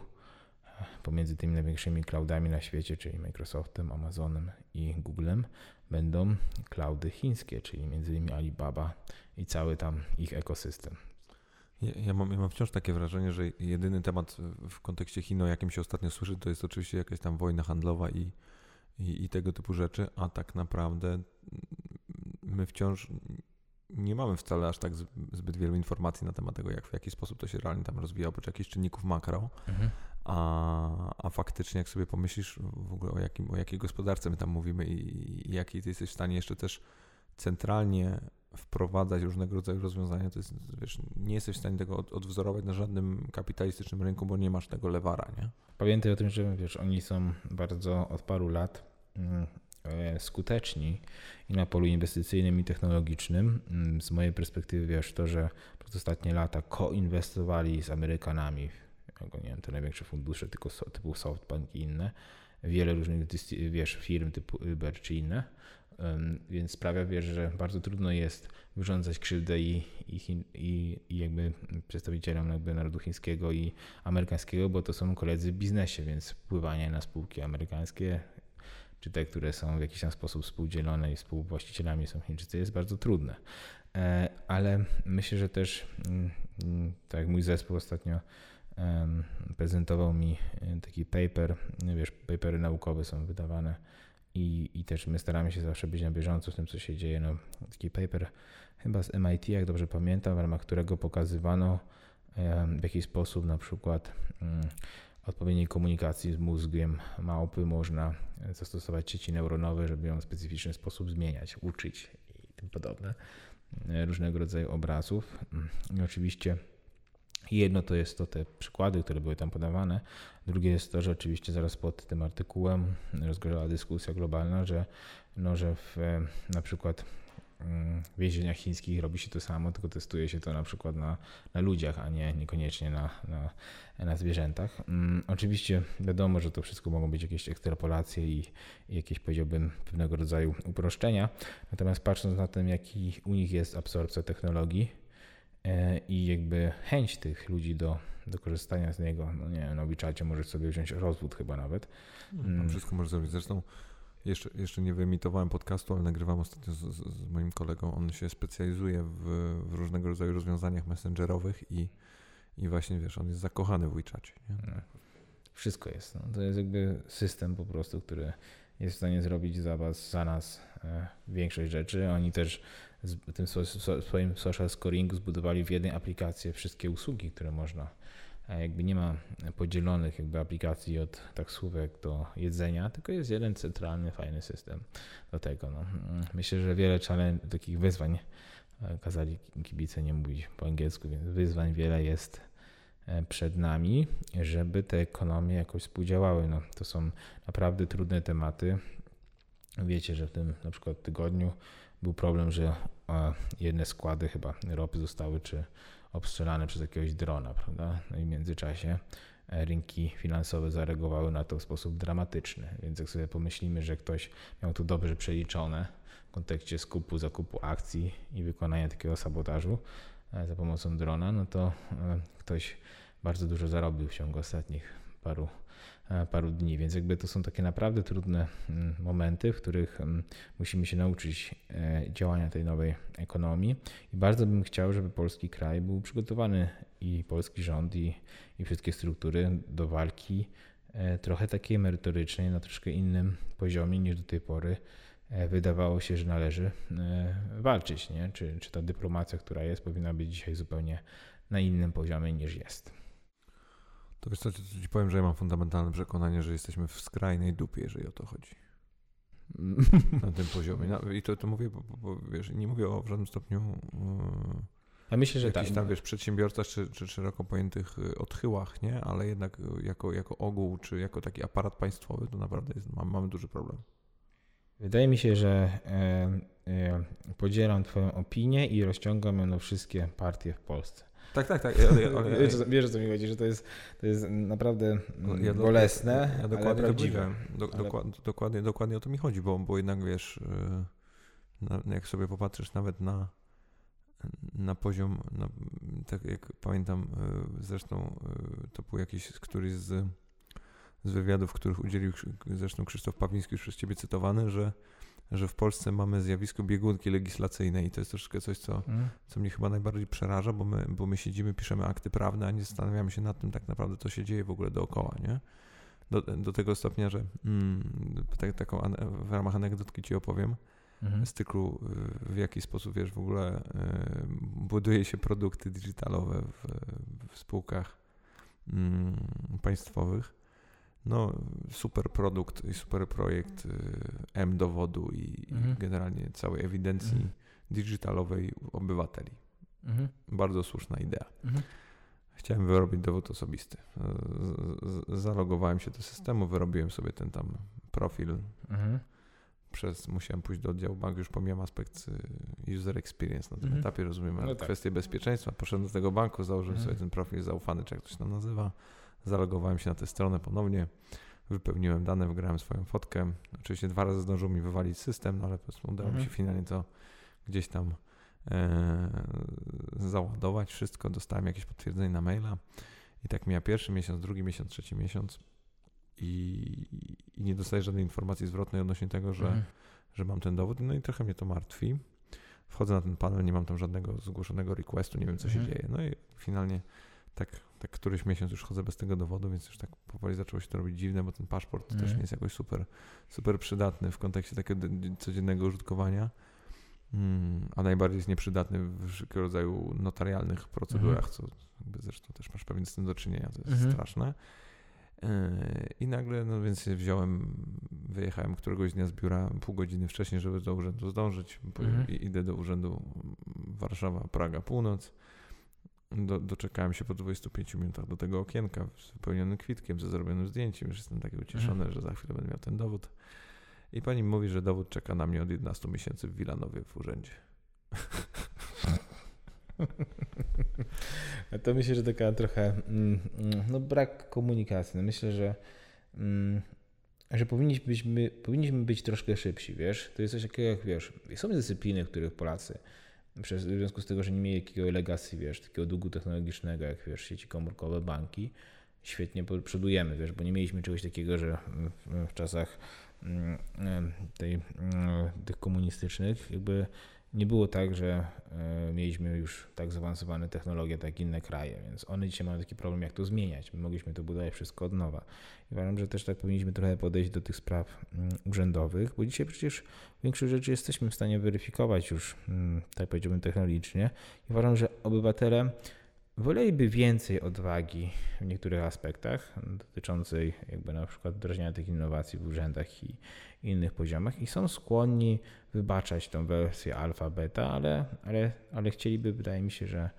pomiędzy tymi największymi cloudami na świecie, czyli Microsoftem, Amazonem i Googlem, będą cloudy chińskie, czyli innymi Alibaba i cały tam ich ekosystem. Ja, ja, mam, ja mam wciąż takie wrażenie, że jedyny temat w kontekście Chin, o jakim się ostatnio słyszy, to jest oczywiście jakaś tam wojna handlowa i, i, i tego typu rzeczy, a tak naprawdę my wciąż nie mamy wcale aż tak zbyt wielu informacji na temat tego, jak w jaki sposób to się realnie tam rozwija, oprócz jakichś czynników makro. Mhm. A, a faktycznie, jak sobie pomyślisz w ogóle o, jakim, o jakiej gospodarce my tam mówimy i, i jakiej ty jesteś w stanie jeszcze też centralnie wprowadzać różnego rodzaju rozwiązania, to jest, wiesz, nie jesteś w stanie tego od, odwzorować na żadnym kapitalistycznym rynku, bo nie masz tego lewara, nie? Pamiętaj o tym, że wiesz, oni są bardzo od paru lat mm, e, skuteczni i na polu inwestycyjnym i technologicznym. Mm, z mojej perspektywy wiesz to, że przez ostatnie lata koinwestowali z Amerykanami, nie wiem, te największe fundusze tylko typu SoftBank i inne, wiele różnych wiesz, firm typu Uber czy inne, więc sprawia, wiesz, że bardzo trudno jest wyrządzać krzywdę i, i, i, i jakby przedstawicielom jakby narodu chińskiego i amerykańskiego, bo to są koledzy w biznesie, więc wpływanie na spółki amerykańskie czy te, które są w jakiś tam sposób współdzielone i współwłaścicielami są Chińczycy, jest bardzo trudne. E, ale myślę, że też, mm, mm, tak jak mój zespół ostatnio prezentował mi e, taki paper, wiesz, papery naukowe są wydawane i, i też my staramy się zawsze być na bieżąco z tym, co się dzieje. No, taki paper chyba z MIT, jak dobrze pamiętam, w ramach którego pokazywano w jaki sposób na przykład mm, odpowiedniej komunikacji z mózgiem małpy można zastosować sieci neuronowe, żeby ją w specyficzny sposób zmieniać, uczyć i tym podobne e, różnego rodzaju obrazów. Mm, I oczywiście jedno to jest to te przykłady, które były tam podawane. Drugie jest to, że oczywiście zaraz pod tym artykułem rozgorzała dyskusja globalna, że, no, że w, na przykład mm, w więzieniach chińskich robi się to samo, tylko testuje się to na przykład na, na ludziach, a nie niekoniecznie na, na, na zwierzętach. Um, oczywiście wiadomo, że to wszystko mogą być jakieś ekstrapolacje i, i jakieś powiedziałbym pewnego rodzaju uproszczenia. Natomiast patrząc na to, jaki u nich jest absorpcja technologii, E, i jakby chęć tych ludzi do, do korzystania z niego, no nie wiem, na obliczacie możesz sobie wziąć rozwód chyba nawet. No, mm. Wszystko możesz zrobić. Zresztą jeszcze, jeszcze nie wyemitowałem podcastu, ale nagrywam ostatnio z, z, moim kolegą. On się specjalizuje w, w, różnego rodzaju rozwiązaniach messengerowych i, i właśnie wiesz, on jest zakochany w WeChacie. No. Wszystko jest. No. To jest jakby system po prostu, który jest w stanie zrobić za was, za nas e, większość rzeczy. Oni też z tym swoim social scoringu zbudowali w jednej aplikacji wszystkie usługi, które można. Jakby nie ma podzielonych jakby aplikacji od taksówek do jedzenia, tylko jest jeden centralny, fajny system do tego. No. Myślę, że wiele takich wyzwań, e, kazali kibice nie mówić po angielsku, więc wyzwań wiele jest e, przed nami, żeby te ekonomie jakoś współdziałały. No, to są naprawdę trudne tematy. Wiecie, że w tym na przykład tygodniu był problem, że jedne składy chyba ropy zostały czy obstrzelane przez jakiegoś drona, prawda? No i w międzyczasie e, rynki finansowe zareagowały na to w sposób dramatyczny. Więc jak sobie pomyślimy, że ktoś miał to dobrze przeliczone w kontekście skupu, zakupu akcji i wykonania takiego sabotażu e, za pomocą drona, no to e, ktoś bardzo dużo zarobił w ciągu ostatnich paru E, paru dni, więc jakby to są takie naprawdę trudne mm, momenty, w których mm, musimy się nauczyć e, działania tej nowej ekonomii i bardzo bym chciał, żeby polski kraj był przygotowany i polski rząd i, i wszystkie struktury do walki e, trochę takiej merytorycznej, na troszkę innym poziomie niż do tej pory wydawało się, że należy walczyć, nie? Czy, czy ta dyplomacja, która jest, powinna być dzisiaj zupełnie na innym poziomie niż jest. To wiesz co, ci powiem, że ja mam fundamentalne przekonanie, że jesteśmy w skrajnej dupie, jeżeli o to chodzi. Na tym poziomie. No, I to, to mówię, bo, bo, wiesz, nie mówię o w żadnym stopniu yy, ja myślę, że jakichś tak. tam, wiesz, przedsiębiorcach czy, czy szeroko pojętych y, odchyłach, nie? Ale jednak jako, jako ogół, czy jako taki aparat państwowy, to naprawdę jest, mamy, mamy duży problem. Wydaje mi się, że e, e, podzielam Twoją opinię i rozciągam ją na wszystkie partie w Polsce. Tak, tak, tak. Ale, ale, wiesz, wiesz, o co mi chodzi, że to jest, to jest naprawdę ja bolesne, ja, ja dokładnie ale prawdziwe. Do, ale... dokładnie, dokładnie, dokładnie o to mi chodzi, bo, bo jednak wiesz, y, jak sobie popatrzysz nawet na, na poziom, na, tak jak pamiętam, y, zresztą y, to był jakiś któryś z, z wywiadów, których udzielił zresztą Krzysztof Pawiński, już przez ciebie cytowany, że że w Polsce mamy zjawisko biegunki legislacyjnej i to jest troszkę coś, co, mm. co mnie chyba najbardziej przeraża, bo my, bo my siedzimy, piszemy akty prawne, a nie zastanawiamy się nad tym tak naprawdę, co się dzieje w ogóle dookoła, nie? Do, do tego stopnia, że mm, tak, taką w ramach anegdotki ci opowiem, mhm. z cyklu w jaki sposób, wiesz, w ogóle y, buduje się produkty digitalowe w, w spółkach y, państwowych no, super produkt i super projekt y, M dowodu i, mhm. generalnie całej ewidencji mhm. digitalowej obywateli. Mhm. Bardzo słuszna idea. Mhm. Chciałem wyrobić dowód osobisty. Zalogowałem się do systemu, wyrobiłem sobie ten tam profil. Mhm. Przez, musiałem pójść do oddziału banku, już pomijam aspekt y, user experience na tym mhm. etapie, rozumiem, ale no tak. kwestie bezpieczeństwa. Poszedłem do tego banku, założyłem sobie ten profil zaufany, czy jak to się tam nazywa Zalogowałem się na tę stronę ponownie, wypełniłem dane, wygrałem swoją fotkę. Oczywiście dwa razy zdążył mi wywalić system, no ale udało mhm. mi się finalnie to gdzieś tam e, załadować wszystko. Dostałem jakieś potwierdzenie na maila i tak mija pierwszy miesiąc, drugi miesiąc, trzeci miesiąc i, i nie dostaję żadnej informacji zwrotnej odnośnie tego, że, mhm. że mam ten dowód. No i trochę mnie to martwi. Wchodzę na ten panel, nie mam tam żadnego zgłoszonego requestu, nie wiem co mhm. się dzieje. No i finalnie tak, tak któryś miesiąc już chodzę bez tego dowodu, więc już tak powoli zaczęło się to robić dziwne, bo ten paszport mm. też nie jest jakoś super, super przydatny w kontekście takiego codziennego użytkowania. Mm, a najbardziej jest nieprzydatny w wszelkiego rodzaju notarialnych procedurach, mm. co zresztą też masz pewnie z tym do czynienia, to jest mm. straszne. E, I nagle, no więc wziąłem, wyjechałem któregoś dnia z biura pół godziny wcześniej, żeby do urzędu zdążyć. Mm. Idę do urzędu Warszawa, Praga, Północ do, doczekałem się po 25 minutach do tego okienka z wypełnionym kwitkiem, ze zrobionym zdjęciem. Już jestem taki ucieszony, mhm. że za chwilę będę miał ten dowód. I pani mówi, że dowód czeka na mnie od 11 miesięcy w Wilanowie w urzędzie. to myślę, że taka trochę mm, no brak komunikacji. No myślę, że, mm, że powinniśmy, powinniśmy być troszkę szybsi, wiesz? To jest coś takiego jak, wiesz, są dyscypliny, których Polacy w związku z tym, że nie mieli jakiego legacji, wiesz, takiego długu technologicznego, jak wiesz, sieci komórkowe, banki, świetnie przodujemy, wiesz, bo nie mieliśmy czegoś takiego, że w, w czasach mm, tej, mm, tych komunistycznych. Jakby nie było tak, że e, mieliśmy już tak zaawansowane technologie, tak inne kraje, więc one dzisiaj mają taki problem, jak to zmieniać. My mogliśmy to budować wszystko od nowa. I uważam, że też tak powinniśmy trochę podejść do tych spraw mm, urzędowych, bo dzisiaj przecież większość rzeczy jesteśmy w stanie weryfikować już, mm, tak powiedziałbym, technologicznie. I uważam, że obywatele woleliby więcej odwagi w niektórych aspektach dotyczącej jakby na przykład wdrażania tych innowacji w urzędach i innych poziomach i są skłonni wybaczać tą wersję alfa, beta, ale, ale, ale chcieliby, wydaje mi się, że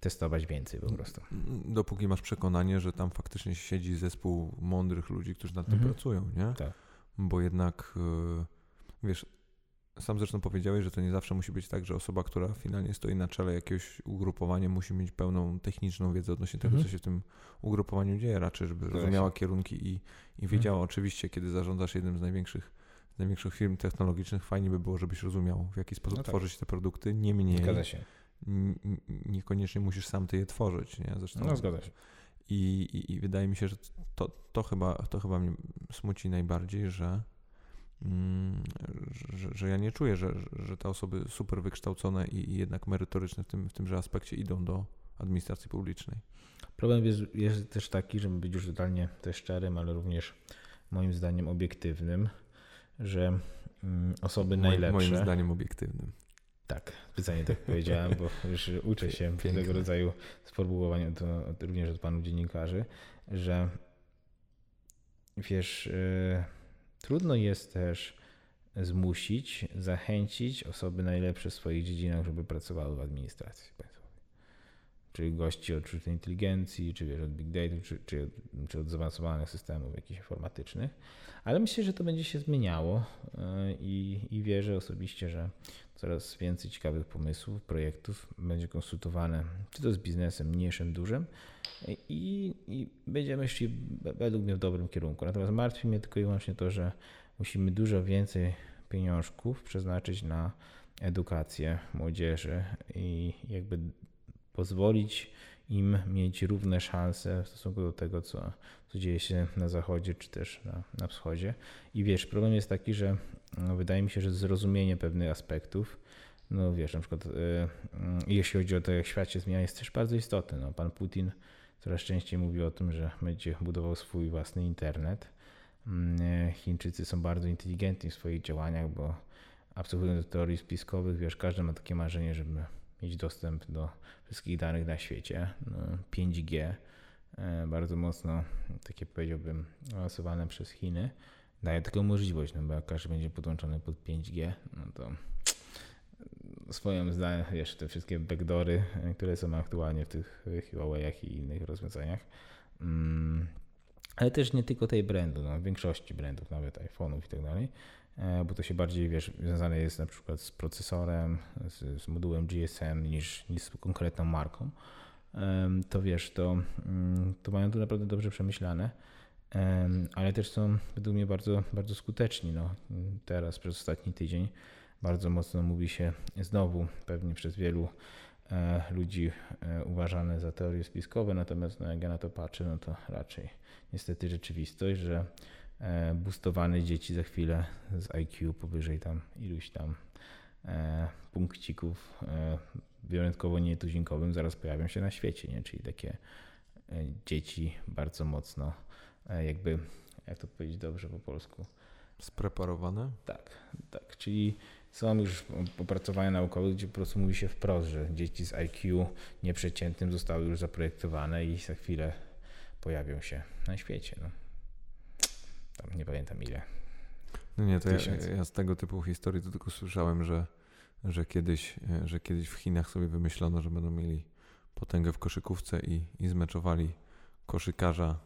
testować więcej po prostu. Dopóki masz przekonanie, że tam faktycznie siedzi zespół mądrych ludzi, którzy nad tym mhm. pracują, nie? Tak. Bo jednak, y, wiesz, sam zresztą powiedziałeś, że to nie zawsze musi być tak, że osoba, która finalnie stoi na czele jakiegoś ugrupowania, musi mieć pełną techniczną wiedzę odnośnie tego, mhm. co się w tym ugrupowaniu dzieje, raczej, żeby rozumiała kierunki i, i wiedziała mhm. oczywiście, kiedy zarządzasz jednym z największych największych firm technologicznych, fajnie by było, żebyś rozumiał, w jaki sposób no tak. tworzyć te produkty. Niemniej zgadza się. niekoniecznie musisz sam ty je tworzyć. Nie? Zresztą, no, zgadza się. I, i, I, wydaje mi się, że to, to, chyba, to chyba mnie smuci najbardziej, że, że, że, ja nie czuję, że, że te osoby super wykształcone i, i jednak merytoryczne w, tym, w tymże aspekcie idą do administracji publicznej. Problem jest, jest też taki, żeby być już totalnie też szczerym, ale również moim zdaniem obiektywnym, że mm, osoby moim, najlepsze. Moim zdaniem obiektywnym. Tak, specjalnie tak powiedziałem, bo już uczę się Piękne. tego rodzaju sformułowania to również od panów dziennikarzy, że wiesz, yy, trudno jest też zmusić, zachęcić osoby najlepsze w swoich dziedzinach, żeby pracowały w administracji państwowej. czy gości od sztucznej inteligencji, czy wiesz, od big data, czy, czy, czy od zaawansowanych systemów jakichś informatycznych. Ale myślę, że to będzie się zmieniało i, i wierzę osobiście, że coraz więcej ciekawych pomysłów, projektów będzie konsultowane, czy to z biznesem mniejszym, dużym i, i będziemy szli według mnie w dobrym kierunku. Natomiast martwi mnie tylko i wyłącznie to, że musimy dużo więcej pieniążków przeznaczyć na edukację młodzieży i jakby pozwolić im mieć równe szanse w stosunku do tego, co, co dzieje się na zachodzie czy też na, na wschodzie. I wiesz, problem jest taki, że no, wydaje mi się, że zrozumienie pewnych aspektów, no wiesz, na przykład y, y, jeśli chodzi o to, jak świat się zmienia, jest też bardzo istotny. No, pan Putin coraz częściej mówi o tym, że będzie budował swój własny internet. Mm, Chińczycy są bardzo inteligentni w swoich działaniach, bo absolutnie do teorii spiskowych, wiesz, każdy ma takie marzenie, żeby mieć dostęp do wszystkich danych na świecie. No, 5G, e, bardzo mocno, takie powiedziałbym, awansowane przez Chiny, daje taką możliwość, no bo jak każdy będzie podłączony pod 5G, no to swoim zdaniem, wiesz, te wszystkie backdory, które są aktualnie w tych Huawei'ach i innych rozwiązaniach, mm, ale też nie tylko tej brandu, no, większości brandów, nawet iPhone'ów i tak dalej, E, bo to się bardziej, wiesz, związane jest na przykład z procesorem, z, z modułem GSM niż, niż z konkretną marką, to wiesz, to, mm, to mają to naprawdę dobrze przemyślane, ale też są według mnie bardzo, bardzo skuteczni. No, teraz przez ostatni tydzień bardzo mocno mówi się znowu, pewnie przez wielu e, ludzi e, uważane za teorie spiskowe, natomiast no, jak ja na to patrzę, no to raczej niestety rzeczywistość, że E, boostowane dzieci za chwilę z IQ powyżej tam iluś tam punkcików wyjątkowo nietuzinkowym zaraz pojawią się na świecie, nie? czyli takie dzieci bardzo mocno jakby, jak to powiedzieć dobrze po polsku? Spreparowane? Tak, tak, czyli są już opracowania naukowe, gdzie po prostu mówi się wprost, że dzieci z IQ nieprzeciętnym zostały już zaprojektowane i za chwilę pojawią się na świecie. No tam nie pamiętam ile. No nie, to ja, ja, z tego typu historii to tylko słyszałem, że, że, kiedyś, e, że kiedyś w Chinach sobie wymyślono, że będą mieli potęgę w koszykówce i, i zmeczowali koszykarza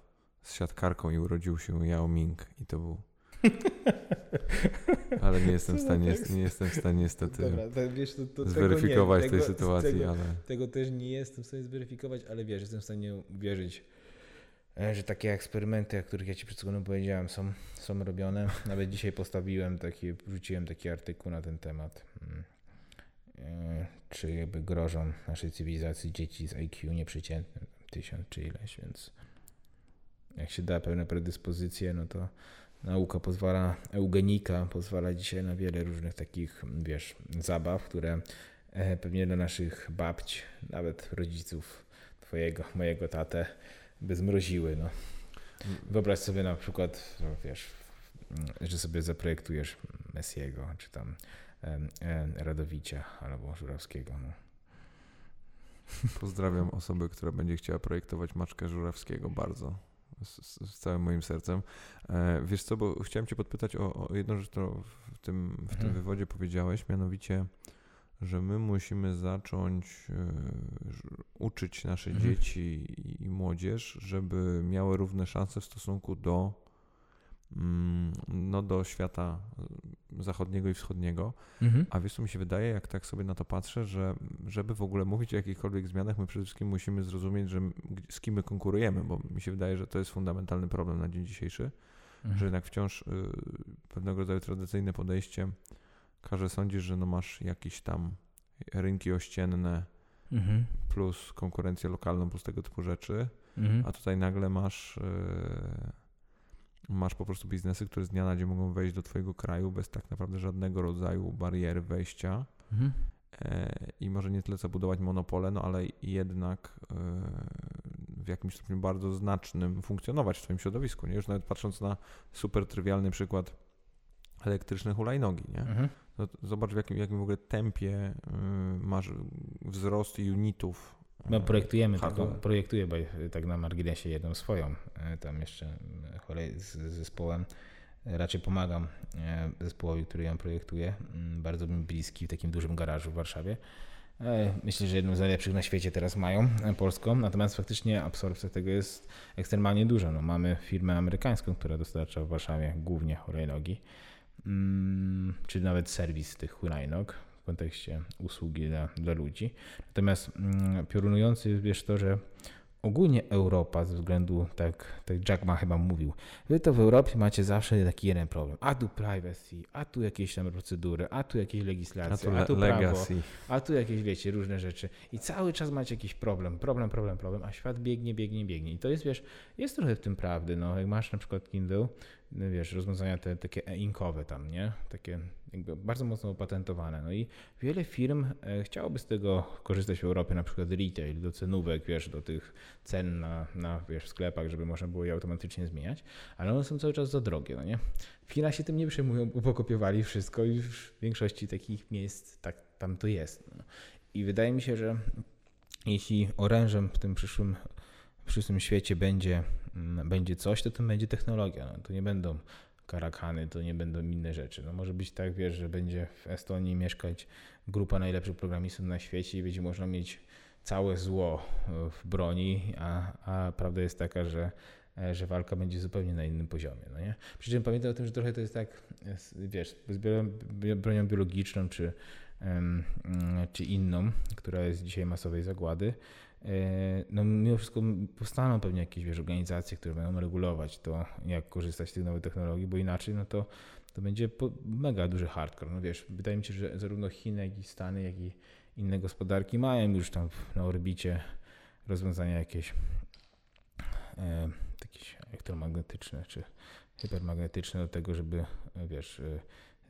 z siatkarką i urodził się Yao Ming i to był ale nie jestem w stanie, nie jestem w stanie niestety Dobra, to, wiesz, to, to zweryfikować tej tego, sytuacji. Tego, ale... tego też nie jestem w stanie zweryfikować, ale wiesz, jestem w stanie uwierzyć E, że takie eksperymenty, o których ja Ci przed chwilą powiedziałem, są, są robione. Nawet dzisiaj postawiłem taki, wrzuciłem taki artykuł na ten temat. Mm. E, czy jakby grożą naszej cywilizacji dzieci z IQ nieprzeciętnym, tysiąc czy ileś, więc jak się da pewne predyspozycje, no to nauka pozwala, eugenika pozwala dzisiaj na wiele różnych takich, wiesz, zabaw, które e, pewnie dla naszych babć, nawet rodziców twojego, mojego tatę, by zmroziły. No. Wyobraź sobie na przykład, no, wiesz, że sobie zaprojektujesz Messiego, czy tam Radowicia albo Żurawskiego. No. Pozdrawiam osobę, która będzie chciała projektować Maczkę Żurawskiego bardzo. Z, z, całym moim sercem. E, wiesz co, bo chciałem Cię podpytać o, o jedną rzecz, którą w tym, w tym mhm. wywodzie powiedziałeś, mianowicie że my musimy zacząć e, uczyć nasze mhm. dzieci i młodzież, żeby miały równe szanse w stosunku do, no, do świata zachodniego i wschodniego. Mhm. A wiesz, co mi się wydaje, jak tak sobie na to patrzę, że żeby w ogóle mówić o jakichkolwiek zmianach, my przede wszystkim musimy zrozumieć, że z kim my konkurujemy, bo mi się wydaje, że to jest fundamentalny problem na dzień dzisiejszy, mhm. że jednak wciąż y, pewnego rodzaju tradycyjne podejście każe sądzić, że no masz jakieś tam rynki ościenne mhm. plus konkurencję lokalną plus tego typu rzeczy, mhm. a tutaj nagle masz yy, masz po prostu biznesy, które z dnia na dzień mogą wejść do twojego kraju bez tak naprawdę żadnego rodzaju bariery wejścia mhm. E, i może nie tyle co budować monopole, no ale jednak e, w jakimś stopniu bardzo znacznym funkcjonować w twoim środowisku, nie? Już nawet patrząc na super trywialny przykład elektrycznych hulajnogi, nie? Mhm. No, zobacz w jakim, jakim w ogóle tempie y, masz wzrost unitów. No projektujemy taką, projektuję tak na marginesie jedną swoją, y, tam jeszcze y, z zespołem. Raczej pomagam zespołowi, który ją projektuje. Mm, bardzo mi bliski w takim dużym garażu w Warszawie. E, myślę, że jedną z najlepszych na świecie teraz mają e, polską, natomiast faktycznie absorpcja tego jest ekstremalnie duża. No, mamy firmę amerykańską, która dostarcza w Warszawie głównie hulajnogi, mm, czy nawet serwis tych hulajnog kontekście usługi dla, dla ludzi. Natomiast mm, piorunujący jest wiesz to, że ogólnie Europa ze względu, tak, tak Jack ma chyba mówił, wy to w Europie macie zawsze taki jeden problem, a tu privacy, a tu jakieś tam procedury, a tu jakieś legislacje, a tu, a tu prawo, a tu jakieś, wiecie, różne rzeczy. I cały czas macie jakiś problem, problem, problem, problem, a świat biegnie, biegnie, biegnie. I to jest, wiesz, jest trochę w tym prawdy, no, jak masz na przykład Kindle, wiesz, rozwiązania te takie e-inkowe tam, nie? Takie jakby bardzo mocno opatentowane. No i wiele firm e, chciałoby z tego korzystać w Europie, na przykład retail, do cenówek, wiesz, do tych cen na, na wiesz, w sklepach, żeby można było je automatycznie zmieniać, ale one są cały czas za drogie, no nie? Chinach się tym nie przejmują, pokopiowali wszystko i w większości takich miejsc tak tam to jest. No. I wydaje mi się, że jeśli orężem w tym przyszłym, w przyszłym świecie będzie Mm, będzie coś, to to będzie technologia. No, to nie będą karakany, to nie będą inne rzeczy. No może być tak, wiesz, że będzie w Estonii mieszkać grupa najlepszych programistów na świecie i będzie można mieć całe zło w broni, a, a prawda jest taka, że, że walka będzie zupełnie na innym poziomie. No nie? Przy czym pamiętam o tym, że trochę to jest tak, wiesz, z bronią biologiczną czy, czy inną, która jest dzisiaj masowej zagłady, no mimo wszystko powstaną pewnie jakieś wiesz, organizacje, które będą regulować to, jak korzystać z tych nowych technologii, bo inaczej no to, to będzie mega duży hardcore. No wiesz, wydaje mi się, że zarówno Chiny, jak i Stany, jak i inne gospodarki mają już tam na orbicie rozwiązania jakieś e, jakieś elektromagnetyczne czy hipermagnetyczne do tego, żeby wiesz, e,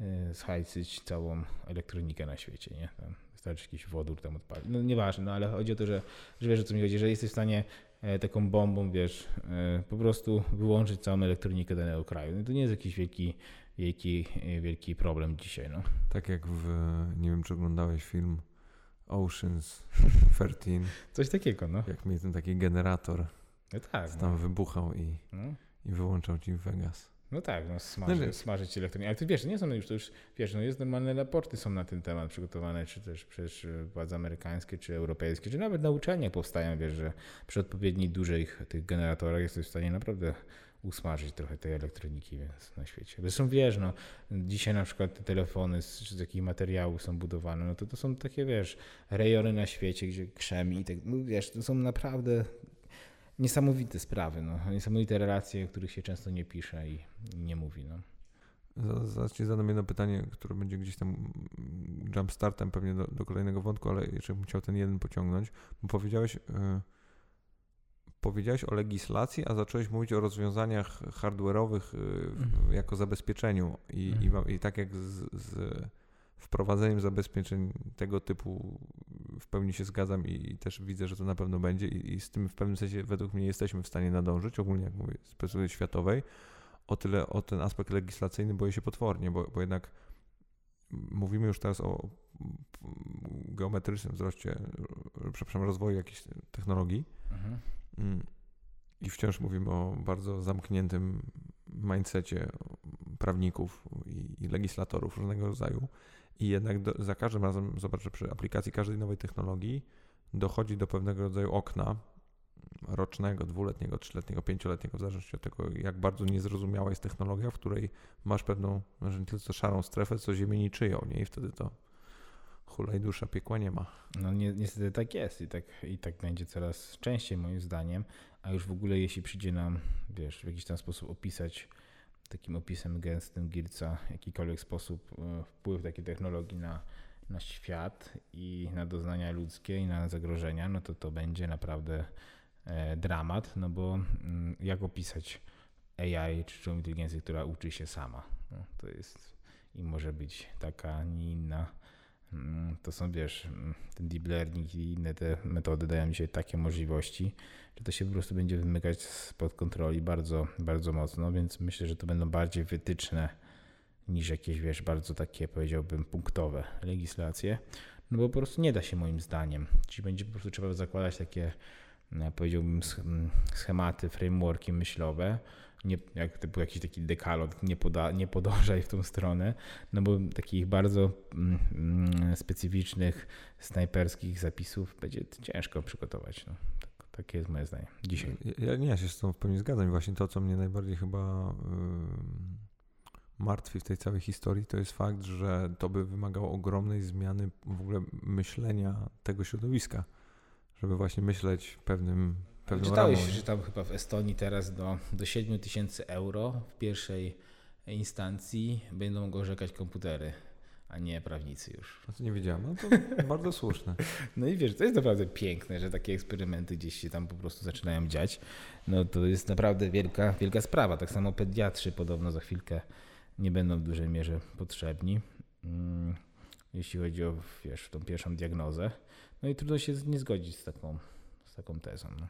e całą elektronikę na świecie, nie? Tam wystarczy jakiś wodór tam odpalić. No nieważne, no ale chodzi o to, że, że wiesz o co mi chodzi, że jesteś w stanie e, taką bombą, wiesz, e, po prostu wyłączyć całą elektronikę danego kraju. No to nie jest jakiś wielki, wielki, wielki problem dzisiaj, no. Tak jak w, nie wiem czy oglądałeś film Oceans 13. Coś takiego, no. Jak mieli ten taki generator. No tak. Co tam no. wybuchał i, no. i wyłączał ci Vegas. No tak, no smaży, no, smażyć elektronikę. Ale ty wiesz, nie są już to już, wiesz, no jest normalne raporty są na ten temat przygotowane, czy też przez władze amerykańskie, czy europejskie, czy nawet na uczelniach powstają, wiesz, że przy odpowiedniej dużych tych generatorach jesteś w stanie naprawdę usmażyć trochę tej elektroniki więc na świecie. Zresztą wiesz, no, dzisiaj na przykład te telefony z, z jakich materiałów są budowane, no to to są takie, wiesz, rejony na świecie, gdzie krzemi i tak, no wiesz, to są naprawdę niesamowite sprawy, no, niesamowite relacje, o których się często nie pisze i, nie mówi. No. Zaraz ci zadam jedno pytanie, które będzie gdzieś tam jumpstartem pewnie do, do, kolejnego wątku, ale jeszcze bym chciał ten jeden pociągnąć, bo powiedziałeś, yy, powiedziałeś o legislacji, a zacząłeś mówić o rozwiązaniach hardware'owych yy, mhm. jako zabezpieczeniu i, mhm. i, i, tak jak z, z wprowadzeniem zabezpieczeń tego typu w pełni się zgadzam i, i też widzę, że to na pewno będzie i, i, z tym w pewnym sensie według mnie jesteśmy w stanie nadążyć, ogólnie jak mówię, z perspektywy światowej. O tyle o ten aspekt legislacyjny boję się potwornie, bo, bo jednak mówimy już teraz o geometrycznym wzroście, przepraszam, rozwoju jakichś technologii mhm. Mm, i wciąż mówimy o bardzo zamkniętym mindsetie prawników i, i legislatorów różnego rodzaju. I jednak do, za każdym razem, zobaczę, przy aplikacji każdej nowej technologii dochodzi do pewnego rodzaju okna rocznego, dwuletniego, trzyletniego, pięcioletniego, w zależności od tego, jak bardzo niezrozumiała jest technologia, w której masz pewną, może nie tylko szarą strefę, co ziemię niczyją, nie? I wtedy to hulaj dusza, piekła nie ma. No ni niestety tak jest i tak, i tak będzie coraz częściej moim zdaniem, a już w ogóle jeśli przyjdzie nam, wiesz, w jakiś tam sposób opisać takim opisem gęstym Gilca w jakikolwiek sposób e, wpływ takiej technologii na, na świat i na doznania ludzkie i na zagrożenia, no to to będzie naprawdę e, dramat, no bo mm, jak opisać AI czy sztuczną inteligencję, która uczy się sama? No, to jest i może być taka, nie inna. Mm, to są, wiesz, mm, ten deep learning i inne te metody dają dzisiaj takie możliwości, że to się po prostu będzie wymykać spod kontroli bardzo, bardzo mocno, więc myślę, że to będą bardziej wytyczne niż jakieś, wiesz, bardzo takie, powiedziałbym, punktowe legislacje, no bo po prostu nie da się moim zdaniem. Czyli będzie po prostu trzeba zakładać takie powiedziałbym, schematy, frameworki myślowe, nie, jak jakiś taki dekalog, nie, poda, nie podążaj w tą stronę, no bo takich bardzo mm, mm, specyficznych, snajperskich zapisów będzie ciężko przygotować. No. Tak, takie jest moje zdanie dzisiaj. Ja, nie, ja się z tą w pełni zgadzam. Właśnie to, co mnie najbardziej chyba yy, martwi w tej całej historii, to jest fakt, że to by wymagało ogromnej zmiany w ogóle myślenia tego środowiska, żeby właśnie myśleć pewnym pewną Czytałeś, ramą. że tam chyba w Estonii teraz do, do 7 tysięcy euro w pierwszej instancji będą mogły orzekać komputery, a nie prawnicy już. A to nie wiedziałem, no to bardzo słuszne. No i wiesz, to jest naprawdę piękne, że takie eksperymenty gdzieś się tam po prostu zaczynają dziać. No to jest naprawdę wielka, wielka sprawa. Tak samo pediatrzy podobno za chwilkę nie będą w dużej mierze potrzebni, mm, jeśli chodzi o wiesz, tą pierwszą diagnozę. No i trudno się nie zgodzić z taką, z taką tezą. No.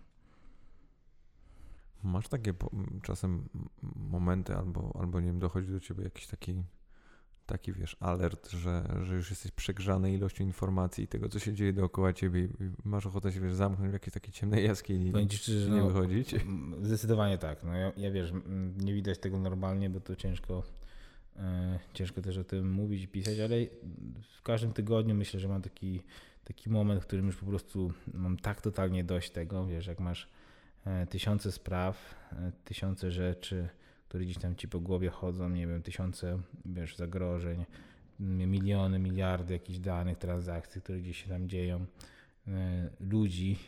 Masz takie czasem momenty, albo, albo nie wiem, dochodzi do ciebie jakiś taki, taki wiesz, alert, że, że już jesteś przegrzany ilością informacji i tego, co się dzieje dookoła ciebie i masz ochotę się, wiesz, zamknąć w jakiejś takiej ciemnej jaskini i nie no, wychodzić? Zdecydowanie tak. No ja, ja, wiesz, nie widać tego normalnie, bo to ciężko, e, ciężko też o tym mówić i pisać, ale w każdym tygodniu myślę, że mam taki, taki moment, w którym już po prostu mam tak totalnie dość tego, wiesz, jak masz tysiące spraw, e, tysiące rzeczy, które gdzieś tam ci po głowie chodzą, nie wiem, tysiące wiesz, zagrożeń, miliony, miliardy jakichś danych, transakcji, które gdzieś się tam dzieją, e, ludzi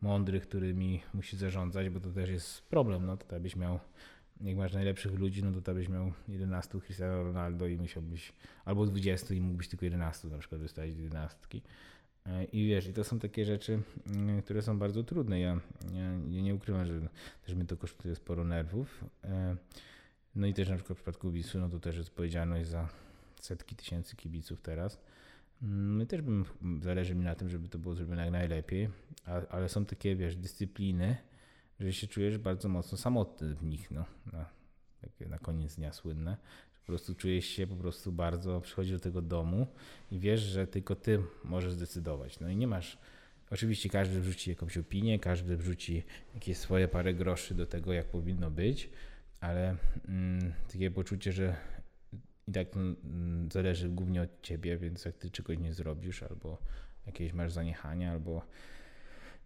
mądrych, którymi musi zarządzać, bo to też jest problem, no to byś miał jak masz najlepszych ludzi, no to byś miał 11 Cristiano Ronaldo i musiałbyś, albo 20 i mógłbyś tylko 11 na przykład wystawić 11. I wiesz, i to są takie rzeczy, mm, które są bardzo trudne. Ja, ja, nie ukrywam, że też mi to kosztuje sporo nerwów. E, no i też na przykład w przypadku Wisły, no to też odpowiedzialność za setki tysięcy kibiców teraz. My mm, też bym, zależy mi na tym, żeby to było zrobione jak najlepiej, ale są takie, wiesz, dyscypliny, że się czujesz bardzo mocno samotny w nich, no, na, takie na koniec dnia słynne, po prostu czujesz się po prostu bardzo, przychodzisz do tego domu i wiesz, że tylko ty możesz zdecydować. No i nie masz, oczywiście każdy wrzuci jakąś opinię, każdy wrzuci jakieś swoje parę groszy do tego, jak powinno być, ale mm, takie poczucie, że i tak mm, zależy głównie od ciebie, więc jak ty czegoś nie zrobisz, albo jakieś masz zaniechania, albo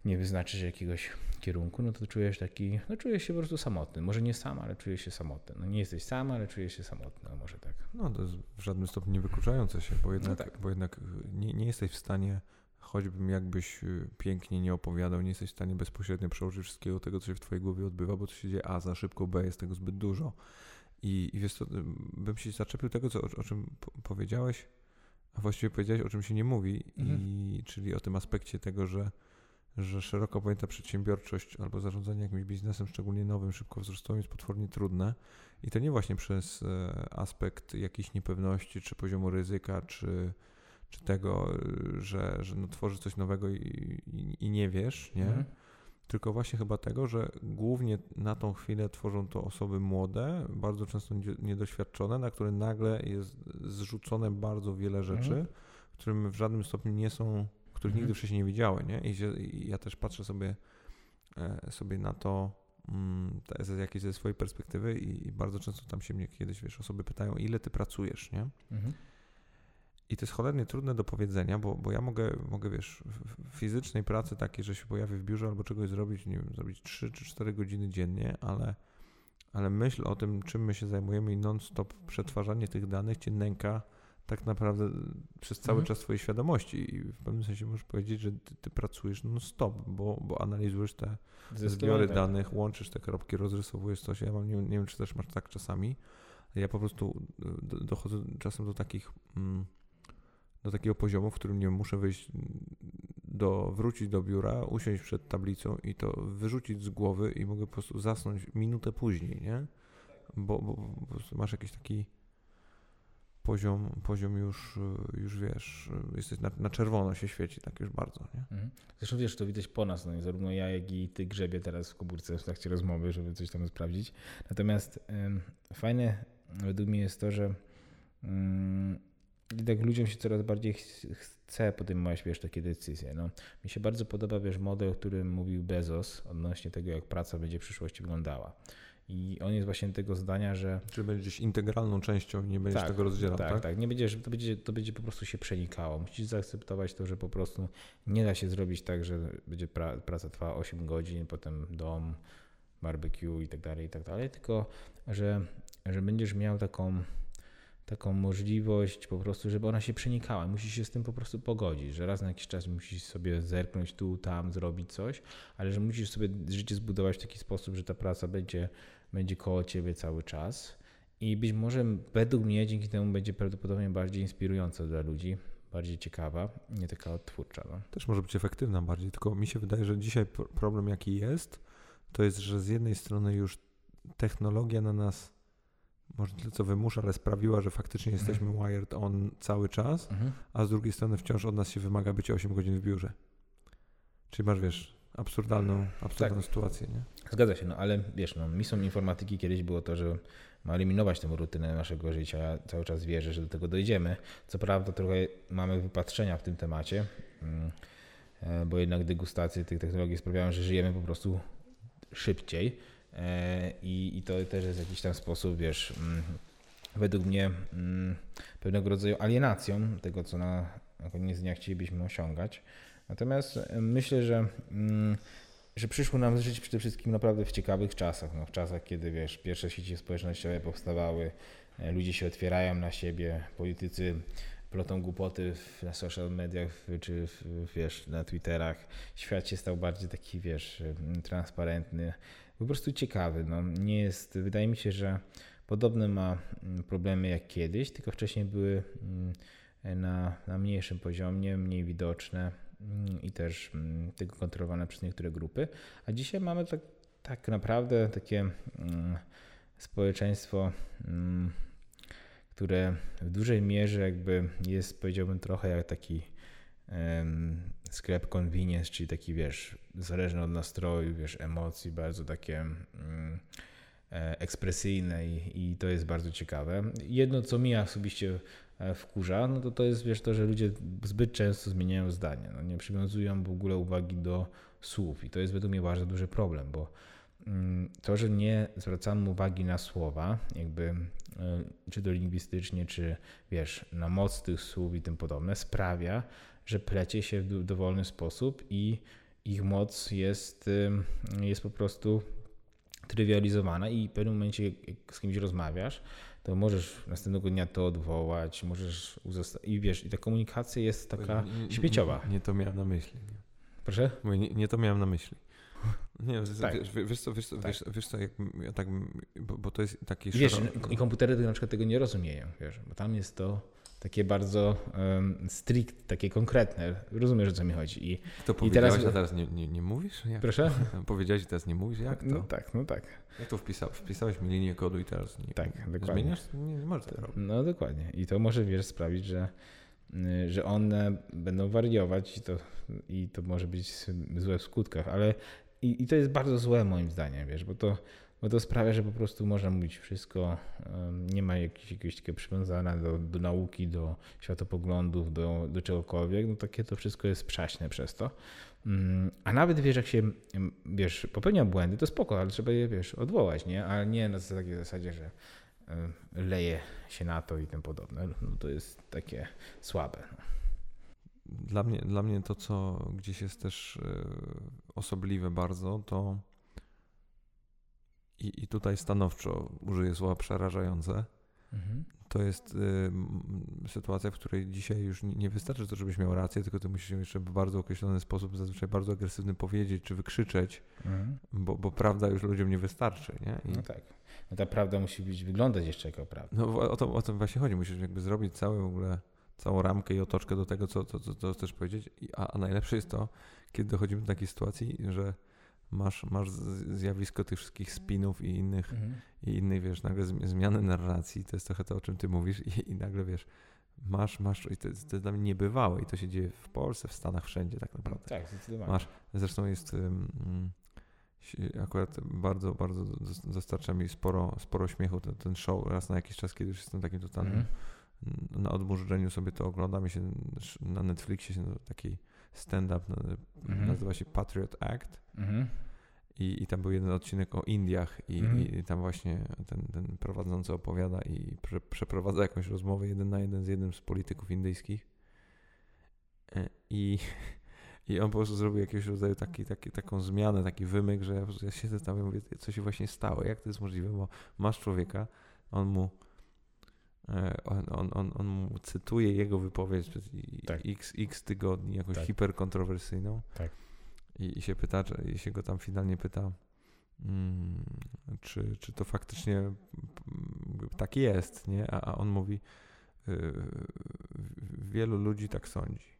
nie wyznaczysz jakiegoś kierunku, no to czujesz taki, no czujesz się po prostu samotny. Może nie sam, ale czujesz się samotny. No nie jesteś sam, ale czujesz się samotny, no może tak. No to jest w żadnym stopniu nie wykluczające się, bo jednak, no tak. bo jednak nie, nie jesteś w stanie, choćbym jakbyś y, pięknie nie opowiadał, nie jesteś w stanie bezpośrednio przełożyć wszystkiego tego, co się w twojej głowie odbywa, bo to się dzieje A za szybko, B jest tego zbyt dużo. I, i wiesz co, bym się zaczepił tego, co, o, o czym powiedziałeś, a właściwie powiedziałeś, o czym się nie mówi, mhm. i, czyli o tym aspekcie tego, że że szeroko pojęta przedsiębiorczość albo zarządzanie jakimś biznesem, szczególnie nowym, szybko wzrostowym, jest potwornie trudne. I to nie właśnie przez e, aspekt jakiejś niepewności, czy poziomu ryzyka, czy, czy tego, e, że, że no tworzy coś nowego i, i, i nie wiesz, nie? Mhm. Tylko właśnie chyba tego, że głównie na tą chwilę tworzą to osoby młode, bardzo często niedoświadczone, na które nagle jest zrzucone bardzo wiele rzeczy, mhm. którym w żadnym stopniu nie są których mhm. nigdy wcześniej nie widziały, nie? I, się, I, ja też patrzę sobie, e, sobie na to mm, z jakiejś ze swojej perspektywy i, i, bardzo często tam się mnie kiedyś, wiesz, osoby pytają, ile ty pracujesz, nie? Mhm. I to jest cholernie trudne do powiedzenia, bo, bo ja mogę, mogę, wiesz, w fizycznej pracy takiej, że się pojawię w biurze albo czegoś zrobić, nie wiem, zrobić 3 czy 4 godziny dziennie, ale, ale myśl o tym, czym my się zajmujemy i non-stop przetwarzanie tych danych cię nęka tak naprawdę przez cały mhm. czas twojej świadomości i w pewnym sensie możesz powiedzieć, że ty, ty pracujesz non-stop, bo, bo analizujesz te zbiory tak. danych, łączysz te kropki, rozrysowujesz coś. Ja mam, nie, nie wiem, czy też masz tak czasami, ja po prostu e, dochodzę czasem do takich mm, do takiego poziomu, w którym nie muszę wyjść do, wrócić do biura, usiąść przed tablicą i to wyrzucić z głowy i mogę po prostu zasnąć minutę później, nie? Bo, bo, bo masz jakiś taki poziom, poziom już, już wiesz, jesteś na, na czerwono się świeci tak już bardzo. Nie? Mhm. Zresztą wiesz, to widać po nas, no, zarówno ja, jak i ty grzebie teraz w komórce w trakcie rozmowy, żeby coś tam sprawdzić. Natomiast fajne według mnie jest to, że ym, i tak ludziom się coraz bardziej ch- chce podejmować, wiesz, takie decyzje. No. Mi się bardzo podoba, wiesz, model, o którym mówił Bezos odnośnie tego, jak praca będzie w przyszłości wyglądała. I on jest właśnie tego zdania, że Czy będziesz integralną częścią i nie będziesz tego rozdzielał, tak, tak? tak. Nie będziesz, to, będzie, to będzie po prostu się przenikało. Musisz zaakceptować to, że po prostu nie da się zrobić tak, że będzie pra, praca trwała 8 godzin, potem dom, barbecue i tak dalej, i tak dalej, tylko że, że będziesz miał taką, taką możliwość po prostu, żeby ona się przenikała. Musisz się z tym po prostu pogodzić, że raz na jakiś czas musisz sobie zerknąć tu, tam, zrobić coś, ale że musisz sobie życie zbudować w taki sposób, że ta praca będzie, będzie koło ciebie cały czas. I być może według mnie dzięki temu będzie prawdopodobnie bardziej inspirująca dla ludzi, bardziej ciekawa, nie taka odtwórcza. No. Też może być efektywna bardziej, tylko mi się wydaje, że dzisiaj pro- problem jaki jest, to jest, że z jednej strony już technologia na nas może tyle co wymusza, ale sprawiła, że faktycznie Mhm. jesteśmy wired on cały czas, a z drugiej strony wciąż od nas się wymaga bycie 8 godzin w biurze. Czyli masz, wiesz, absurdalną, absurdalną Tak. sytuację, nie? Zgadza się, no ale wiesz, no, misją informatyki kiedyś było to, że ma eliminować tę rutynę naszego życia. Ja cały czas wierzę, że do tego dojdziemy. Co prawda trochę mamy wypatrzenia w tym temacie, mm, e, bo jednak degustacje tych technologii sprawiają, że żyjemy po prostu szybciej e, i, i to też jest jakiś tam sposób, wiesz, mm, według mnie mm, pewnego rodzaju alienacją tego, co na, na koniec dnia chcielibyśmy osiągać. Natomiast e, myślę, że że przyszło nam żyć przede wszystkim naprawdę w ciekawych czasach. No, w czasach, kiedy wiesz, pierwsze sieci społecznościowe powstawały, e, ludzie się otwierają na siebie, politycy plotą głupoty w, na social mediach czy w, wiesz, na Twitterach. Świat się stał bardziej taki, wiesz, transparentny, po prostu ciekawy. No, nie jest, wydaje mi się, że podobne ma mm, problemy jak kiedyś, tylko wcześniej były mm, na, na mniejszym poziomie, mniej widoczne i też mm, tylko kontrolowane przez niektóre grupy. A dzisiaj mamy tak, tak naprawdę takie mm, społeczeństwo, mm, które w dużej mierze jakby jest, powiedziałbym, trochę jak taki sklep convenience, czyli taki, wiesz, zależny od nastroju, wiesz, emocji, bardzo takie mm, e, ekspresyjne i, i to jest bardzo ciekawe. Jedno, co mnie osobiście wkurza, no to to jest, wiesz, to, że ludzie zbyt często zmieniają zdanie, no nie przywiązują w ogóle uwagi do słów i to jest według mnie bardzo duży problem, bo mm, to, że nie zwracamy uwagi na słowa, jakby e, czy to lingwistycznie, czy wiesz, na moc tych słów i tym podobne, sprawia, że plecie się w do- dowolny sposób i ich moc jest, ym, jest po prostu trywializowana i w pewnym momencie, jak z kimś rozmawiasz, to możesz następnego dnia to odwołać, możesz i wiesz, i ta komunikacja jest taka śmieciowa. Nie, nie to miałem na myśli. Nie. Proszę? Nie, nie to miałem na myśli. Nie, Tak. wiesz, wiesz co, wiesz co, Tak. wiesz, wiesz co jak, ja tak, bo, bo to jest taki Wiesz, i komputery na przykład tego nie rozumieją, wiesz, bo tam jest to takie bardzo um, strict, takie konkretne. Rozumiesz, o co mi chodzi. I, To i teraz- a teraz nie, nie, nie mówisz? Jak? proszę? Powiedziałeś, teraz nie mówisz? Jak to? No tak, no tak. Jak to wpisał? Wpisałeś mi linię kodu i teraz nie Tak, dokładnie. Zmieniasz? Nie, nie możesz tak robić. No dokładnie. I to może wiesz sprawić, że, y, że one będą wariować i to, i to może być złe w skutkach, ale i, i to jest bardzo złe moim zdaniem, wiesz, bo to, bo to sprawia, że po prostu można mówić wszystko, nie ma jakiegoś, jakiegoś takiego przywiązania do, do nauki, do światopoglądów, do, do czegokolwiek, no takie to wszystko jest przaśne przez to. Ym, A nawet wiesz, jak się, wiesz, popełnia błędy, to spoko, ale trzeba je, wiesz, odwołać, nie? Ale nie na takiej zasadzie, że leje się na to i tym podobne. No to jest takie słabe. No. Dla mnie, dla mnie to, co gdzieś jest też e, osobliwe bardzo, to i, i tutaj stanowczo użyję słowa przerażające, to jest y, sytuacja, w której dzisiaj już nie- wystarczy to, żebyś miał rację, tylko ty musisz jeszcze w bardzo określony sposób, zazwyczaj bardzo agresywny powiedzieć czy wykrzyczeć, Mhm. bo, bo prawda już ludziom nie wystarczy, nie? I, No tak. No ta prawda musi być, wyglądać jeszcze jako prawda. No o to, o to właśnie chodzi. Musisz jakby zrobić całą w ogóle całą ramkę i otoczkę do tego, co, co, co, co chcesz powiedzieć. A, a najlepsze jest to, kiedy dochodzimy do takiej sytuacji, że masz, masz zjawisko tych wszystkich spinów i innych, i innych, wiesz, nagle zmi- zmiany narracji. To jest trochę to, o czym ty mówisz i, i nagle, wiesz, masz, masz, i to, to jest dla mnie niebywałe i to się dzieje w Polsce, w Stanach, wszędzie tak naprawdę. Tak, zdecydowanie. Masz, zresztą jest si- akurat bardzo, bardzo dos- dostarcza mi sporo, sporo śmiechu ten, ten show raz na jakiś czas, kiedy już jestem takim totalnym Mhm. na odmurzeniu sobie to oglądam i się na Netflixie się taki stand-up mhm. nazywa się Patriot Act. Mhm. I, I tam był jeden odcinek o Indiach i, mhm. i tam właśnie ten, ten prowadzący opowiada i prze, przeprowadza jakąś rozmowę jeden na jeden z jednym z polityków indyjskich. E, I, I on po prostu zrobił jakiegoś rodzaju taki, taki, taką zmianę, taki wymyk, że ja, ja siedzę tam i mówię, co się właśnie stało, jak to jest możliwe, bo masz człowieka, on mu on, on, on, on mu cytuje jego wypowiedź przez tak. x, x tygodni, jakąś tak. hiperkontrowersyjną. Tak i, i się pyta, i się go tam finalnie pyta, mm, czy, czy to faktycznie tak jest, nie? A, a on mówi, y, wielu ludzi tak sądzi.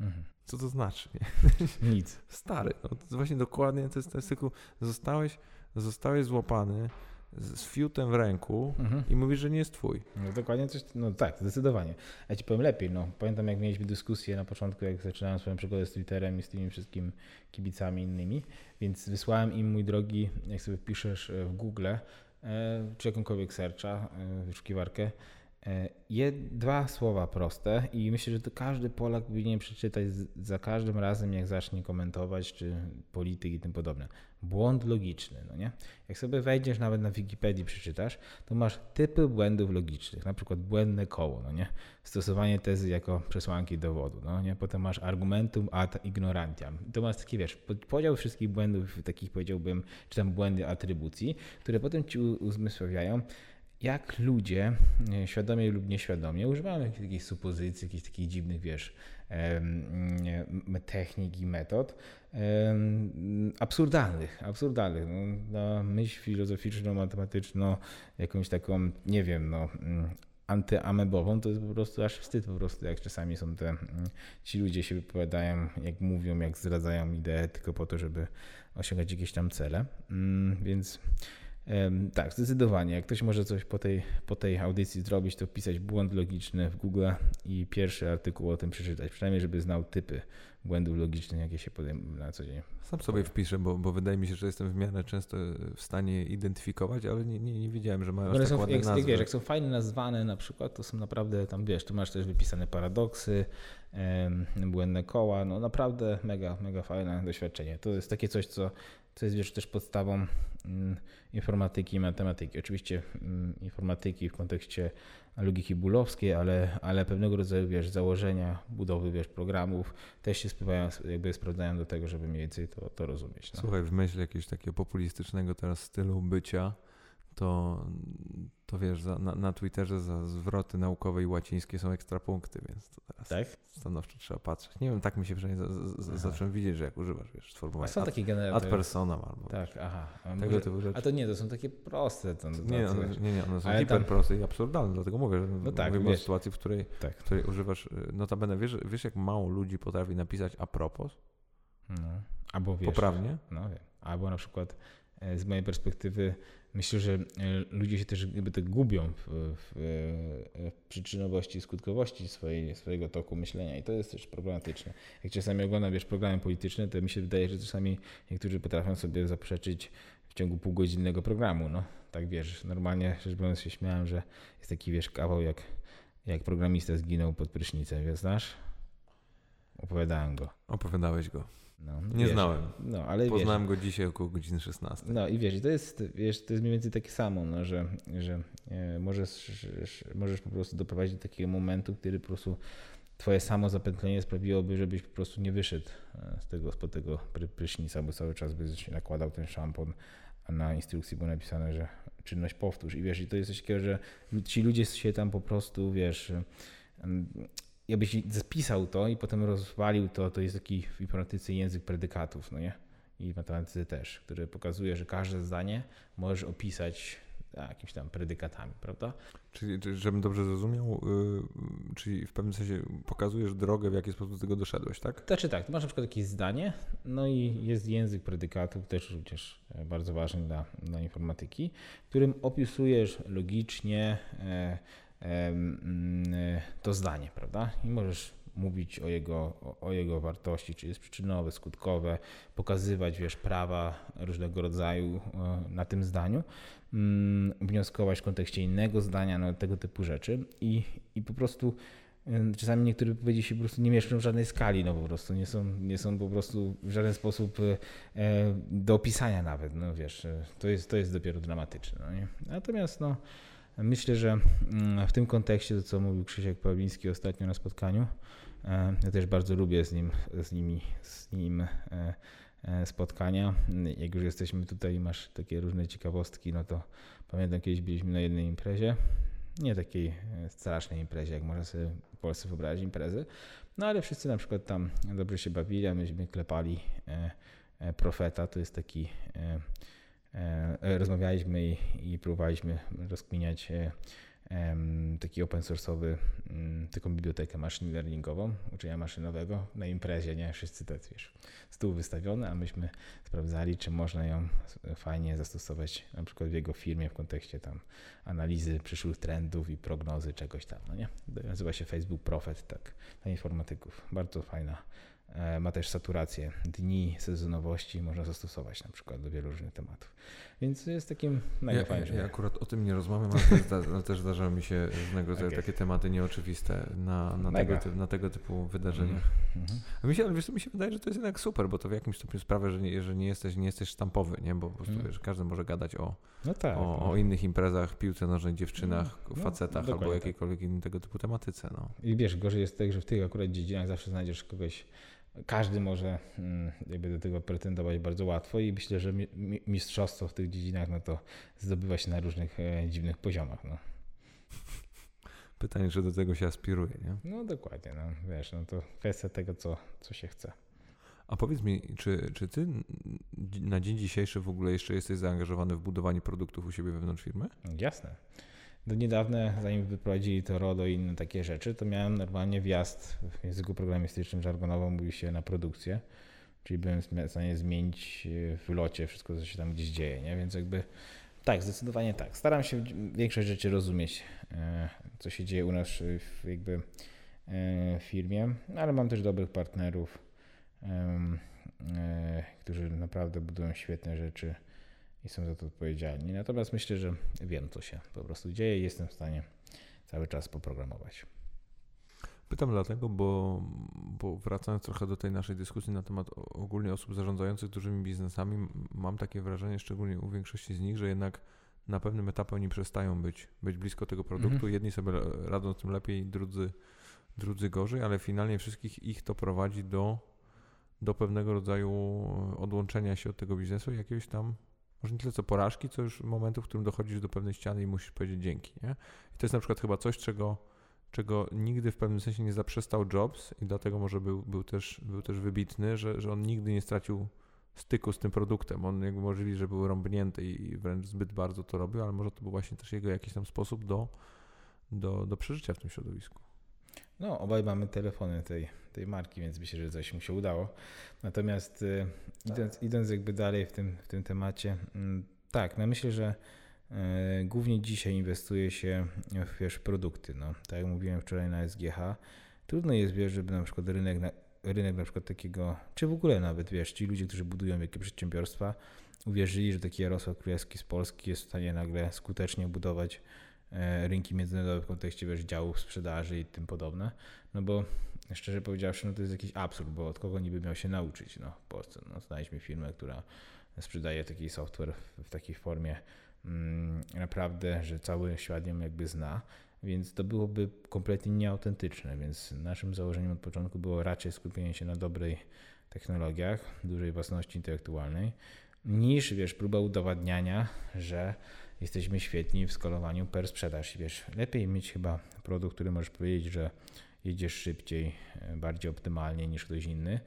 Mhm. Co to znaczy? Nie? Nic. Stary, no, to właśnie dokładnie to jest, jest tylko, zostałeś, zostałeś złapany, z fiutem w ręku mhm. i mówisz, że nie jest twój. No dokładnie coś, no tak, zdecydowanie. Ja ci powiem lepiej, no. Pamiętam jak mieliśmy dyskusję na początku, jak zaczynałem swoją przygodę z Twitterem i z tymi wszystkimi kibicami innymi, więc wysłałem im, mój drogi, jak sobie wpiszesz e, w Google, e, czy jakąkolwiek searcha, e, wyszukiwarkę, E, je, dwa słowa proste i myślę, że to każdy Polak powinien przeczytać za każdym razem, jak zacznie komentować, czy polityk i tym podobne. Błąd logiczny, no nie? Jak sobie wejdziesz nawet na Wikipedii, przeczytasz, to masz typy błędów logicznych, na przykład błędne koło, no nie? Stosowanie tezy jako przesłanki dowodu, no nie? Potem masz argumentum ad ignorantiam. To masz taki, wiesz, podział wszystkich błędów, takich powiedziałbym, czy tam błędy atrybucji, które potem ci uzmysławiają, jak ludzie, świadomie lub nieświadomie, używają jakichś takich supozycji, jakichś takich dziwnych, wiesz, technik i metod absurdalnych, absurdalnych. No, myśl filozoficzną, matematyczną, jakąś taką, nie wiem, no, mm, antyamebową, to jest po prostu aż wstyd po prostu, jak czasami są te, mm, ci ludzie się wypowiadają, jak mówią, jak zdradzają ideę tylko po to, żeby osiągać jakieś tam cele. Mm, więc tak, zdecydowanie. Jak ktoś może coś po tej, po tej audycji zrobić, to wpisać błąd logiczny w Google i pierwszy artykuł o tym przeczytać. Przynajmniej, żeby znał typy błędów logicznych, jakie się podejmują na co dzień. Sam sobie wpiszę, bo, bo wydaje mi się, że jestem w miarę często w stanie identyfikować, ale nie, nie, nie wiedziałem, że mają aż tak ładne jak, nazwy. Wiesz, jak są fajnie nazwane na przykład, to są naprawdę tam, wiesz, tu masz też wypisane paradoksy, błędne koła, no naprawdę mega, mega fajne doświadczenie. To jest takie coś, co co jest wiesz, też podstawą mm, informatyki i matematyki. Oczywiście mm, informatyki w kontekście logiki bulowskiej, ale, ale pewnego rodzaju wiesz, założenia budowy wiesz, programów też się spływają, jakby sprawdzają do tego, żeby mniej więcej to, to rozumieć. No. Słuchaj, w myśl jakiegoś takiego populistycznego teraz stylu bycia, to, to wiesz, za, na, na Twitterze za zwroty naukowe i łacińskie są ekstra punkty, więc to teraz tak? stanowczo trzeba patrzeć. Nie wiem, tak mi się przynajmniej zacząłem widzieć, że jak używasz, wiesz, sformułowania są takie generatory. Ad personam albo Tak, aha. A, może, a to nie, to są takie proste. To, to nie, one, nie, nie, one są hiperproste tam... i absurdalne, dlatego mówię, że no tak, mówimy wiesz, o sytuacji, w której, tak. w której używasz, y, notabene, wiesz, wiesz jak mało ludzi potrafi napisać a propos? No. Albo wiesz, Poprawnie? No wiem. Albo na przykład e, z mojej perspektywy myślę, że e, ludzie się też jakby tak gubią w, w, e, w przyczynowości i skutkowości swojej, swojego toku myślenia i to jest też problematyczne. Jak czasami oglądam wiesz, programy polityczne, to mi się wydaje, że czasami niektórzy potrafią sobie zaprzeczyć w ciągu półgodzinnego programu. No, tak wiesz, normalnie rzecz biorąc się śmiałem, że jest taki wiesz kawał jak, jak programista zginął pod prysznicem, wiesz, znasz? Opowiadałem go. Opowiadałeś go. No, nie wiesz, znałem. No, ale Poznałem wiesz, go dzisiaj około godziny 16. No i wiesz, to jest, wiesz, to jest mniej więcej takie samo, no, że, że e, możesz, możesz po prostu doprowadzić do takiego momentu, który po prostu twoje samo zapętlenie sprawiłoby, żebyś po prostu nie wyszedł e, z tego, spod tego prysznica, bo cały czas byś nakładał ten szampon, a na instrukcji było napisane, że czynność powtórz. I wiesz, i to jest coś takiego, że ci ludzie się tam po prostu, wiesz, jakbyś zapisał to i potem rozwalił to, to jest taki w informatyce język predykatów, no nie? I w matematyce też, który pokazuje, że każde zdanie możesz opisać jakimiś tam predykatami, prawda? Czyli, żebym dobrze zrozumiał, yy, czyli w pewnym sensie pokazujesz drogę, w jaki sposób do tego doszedłeś, tak? Znaczy tak, masz na przykład jakieś zdanie, no i jest język predykatów, też również bardzo ważny dla, dla informatyki, którym opisujesz logicznie, Mm, to zdanie, prawda? I możesz mówić o jego, o, jego wartości, czy jest przyczynowe, skutkowe, pokazywać, wiesz, prawa różnego rodzaju e, na tym zdaniu, mm, wnioskować w kontekście innego zdania, no, tego typu rzeczy i, i po prostu Czasami niektóre wypowiedzi się po prostu nie mieszczą w żadnej skali, no po prostu nie są, nie są po prostu w żaden sposób e, do opisania nawet, no wiesz, e, to jest, to jest dopiero dramatyczne. No nie? Natomiast no, myślę, że mm, w tym kontekście to, co mówił Krzysiek Pawliński ostatnio na spotkaniu, e, ja też bardzo lubię z nim, z nimi, z nim spotkania. Jak już jesteśmy tutaj i masz takie różne ciekawostki, no to pamiętam kiedyś byliśmy na jednej imprezie, nie takiej strasznej imprezie, jak można sobie Polsce wyobrazić imprezy. No ale wszyscy na przykład tam dobrze się bawili, a myśmy klepali e, e, Profeta, to jest taki, e, rozmawialiśmy i, i próbowaliśmy rozkminiać taki open source'owy, mm, taką bibliotekę machine learningową, uczenia maszynowego na imprezie, nie? Wszyscy te, wiesz, stół wystawiony, a myśmy sprawdzali, czy można ją fajnie zastosować na przykład w jego firmie w kontekście tam analizy przyszłych trendów i prognozy czegoś tam, no nie? Nazywa się Facebook Prophet, tak, dla informatyków. Bardzo fajna E, ma też saturację dni, sezonowości, można zastosować na przykład do wielu różnych tematów. Więc jest takim mega ja, ja, ja akurat o tym nie rozmawiam, ale też, ale też zdarzają mi się różnego rodzaju okay. takie tematy nieoczywiste na, na, tego, typu, na tego typu wydarzeniach. Mm -hmm. mi się, ale wiesz, mi się wydaje, że to jest jednak super, bo to w jakimś stopniu sprawia, że nie, że nie, jesteś, nie jesteś sztampowy, nie? bo po prostu mm. wiesz, każdy może gadać o, no tak, o, no. o, innych imprezach, piłce nożnej, dziewczynach, no, facetach albo jakiejkolwiek tak. innej tego typu tematyce. No. I wiesz, gorzej jest tak, że w tych akurat dziedzinach zawsze znajdziesz kogoś każdy może mm, jakby do tego pretendować bardzo łatwo i myślę, że mistrzostwo w tych dziedzinach no to zdobywa się na różnych e, dziwnych poziomach. No. Pytanie, czy do tego się aspiruje, nie? No dokładnie, no wiesz, no to kwestia tego, co, co się chce. A powiedz mi, czy, czy ty na dzień dzisiejszy w ogóle jeszcze jesteś zaangażowany w budowanie produktów u siebie wewnątrz firmy? Jasne do niedawna, zanim wyprowadzili to RODO i inne takie rzeczy, to miałem normalnie wjazd w języku programistycznym, żargonowo mówi się na produkcję, czyli byłem w stanie zmienić e, w locie wszystko, co się tam gdzieś dzieje, nie? więc jakby tak, zdecydowanie tak. Staram się większość rzeczy rozumieć, e, co się dzieje u nas w jakby e, firmie, ale mam też dobrych partnerów, którzy naprawdę budują świetne rzeczy i są za to odpowiedzialni. Natomiast myślę, że wiem, co się po prostu dzieje i jestem w stanie cały czas poprogramować. Pytam dlatego, bo, bo wracając trochę do tej naszej dyskusji na temat ogólnie osób zarządzających dużymi biznesami, mam takie wrażenie, szczególnie u większości z nich, że jednak na pewnym etapie oni przestają być, być blisko tego produktu. Mhm. Jedni sobie radzą z tym lepiej, drudzy, drudzy gorzej, ale finalnie wszystkich ich to prowadzi do, do pewnego rodzaju odłączenia się od tego biznesu i jakiegoś tam może nie tyle co porażki, co już momentu, w którym dochodzisz do pewnej ściany i musisz powiedzieć dzięki. Nie? I to jest na przykład chyba coś, czego, czego nigdy w pewnym sensie nie zaprzestał Jobs i dlatego może był, był, też, był też wybitny, że, że on nigdy nie stracił styku z tym produktem. On jakby możliwe, że był rąbnięty i wręcz zbyt bardzo to robił, ale może to był właśnie też jego jakiś tam sposób do, do, do przeżycia w tym środowisku. No, obaj mamy telefony tej, tej marki, więc myślę, że coś mu się udało. Natomiast y, tak. idąc, idąc jakby dalej w tym, w tym temacie, mm, tak, no myślę, że y, głównie dzisiaj inwestuje się w wiesz, produkty. No. Tak jak mówiłem wczoraj na SGH, trudno jest, wiesz, żeby na przykład rynek na, rynek na przykład takiego, czy w ogóle nawet, wiesz, ci ludzie, którzy budują jakieś przedsiębiorstwa, uwierzyli, że taki Jarosław Królewski z Polski jest w stanie nagle skutecznie budować rynki międzynarodowe w kontekście wiesz, działów sprzedaży i tym podobne. No bo szczerze powiedziawszy, no to jest jakiś absurd, bo od kogo niby miał się nauczyć no, w Polsce. No, znaleźliśmy firmę, która sprzedaje taki software w, w takiej formie mm, naprawdę, że cały świat ją jakby zna, więc to byłoby kompletnie nieautentyczne, więc naszym założeniem od początku było raczej skupienie się na dobrej technologiach, dużej własności intelektualnej, niż wiesz, próba udowadniania, że jesteśmy świetni w skalowaniu per sprzedaż. Wiesz, lepiej mieć chyba produkt, który możesz powiedzieć, że jedziesz szybciej, e, bardziej optymalnie niż ktoś inny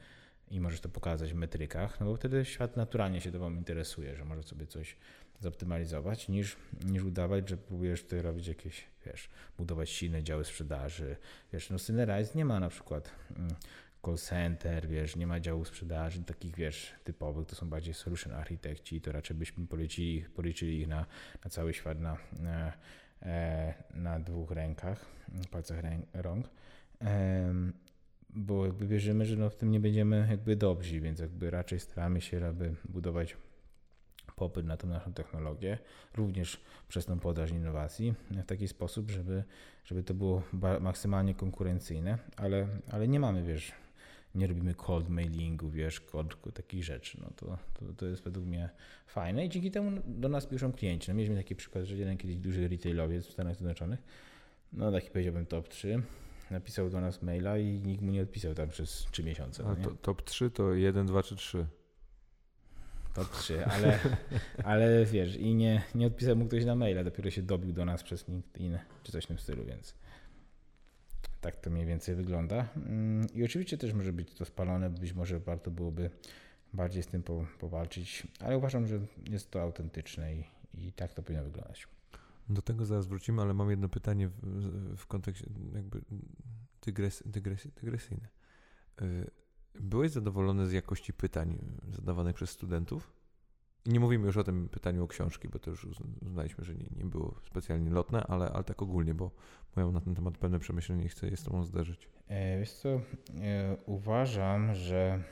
i możesz to pokazać w metrykach, no bo wtedy świat naturalnie się Tobą interesuje, że może sobie coś zoptymalizować, niż, niż udawać, że próbujesz tutaj robić jakieś, wiesz, budować silne działy sprzedaży. Wiesz, no Synerize nie ma na przykład mm, call center, wiesz, nie ma działu sprzedaży, takich, wiesz, typowych, to są bardziej solution architekci, to raczej byśmy policzyli, policzyli ich na, na cały świat na, na, e, na dwóch rękach, palcach rąk. bo jakby wierzymy, że no w tym nie będziemy jakby dobrzy, więc jakby raczej staramy się, aby budować popyt na tą naszą technologię, również przez tą podaż innowacji w taki sposób, żeby, żeby to było maksymalnie konkurencyjne, ale, ale nie mamy, wiesz, nie robimy cold mailingu, wiesz, kod, takich rzeczy. No to, to, to jest według mnie fajne i dzięki temu do nas piszą klienci. No mieliśmy taki przykład, że jeden kiedyś duży retailowiec w Stanach Zjednoczonych, no taki powiedziałbym top 3, napisał do nas maila i nikt mu nie odpisał tam przez 3 miesiące. A no to, top 3 to 1, 2 czy 3? Top 3, ale, ale wiesz, i nie, nie odpisał mu ktoś na maila, dopiero się dobił do nas przez LinkedIn czy coś w tym stylu, więc tak to mniej więcej wygląda. Mm, I oczywiście też może być to spalone, być może warto byłoby bardziej z tym po, powalczyć, ale uważam, że jest to autentyczne i, i tak to powinno wyglądać. Do tego zaraz wrócimy, ale mam jedno pytanie w, w kontekście jakby dygres, dygres, dygresyjne. Y, byłeś zadowolony z jakości pytań zadawanych przez studentów? I nie mówimy już o tym pytaniu o książki, bo to już uznaliśmy, że nie, nie było specjalnie lotne, ale, ale tak ogólnie, bo mają na ten temat pewne przemyślenie i chcę je z Tobą zderzyć. E, wiesz co, e, uważam, że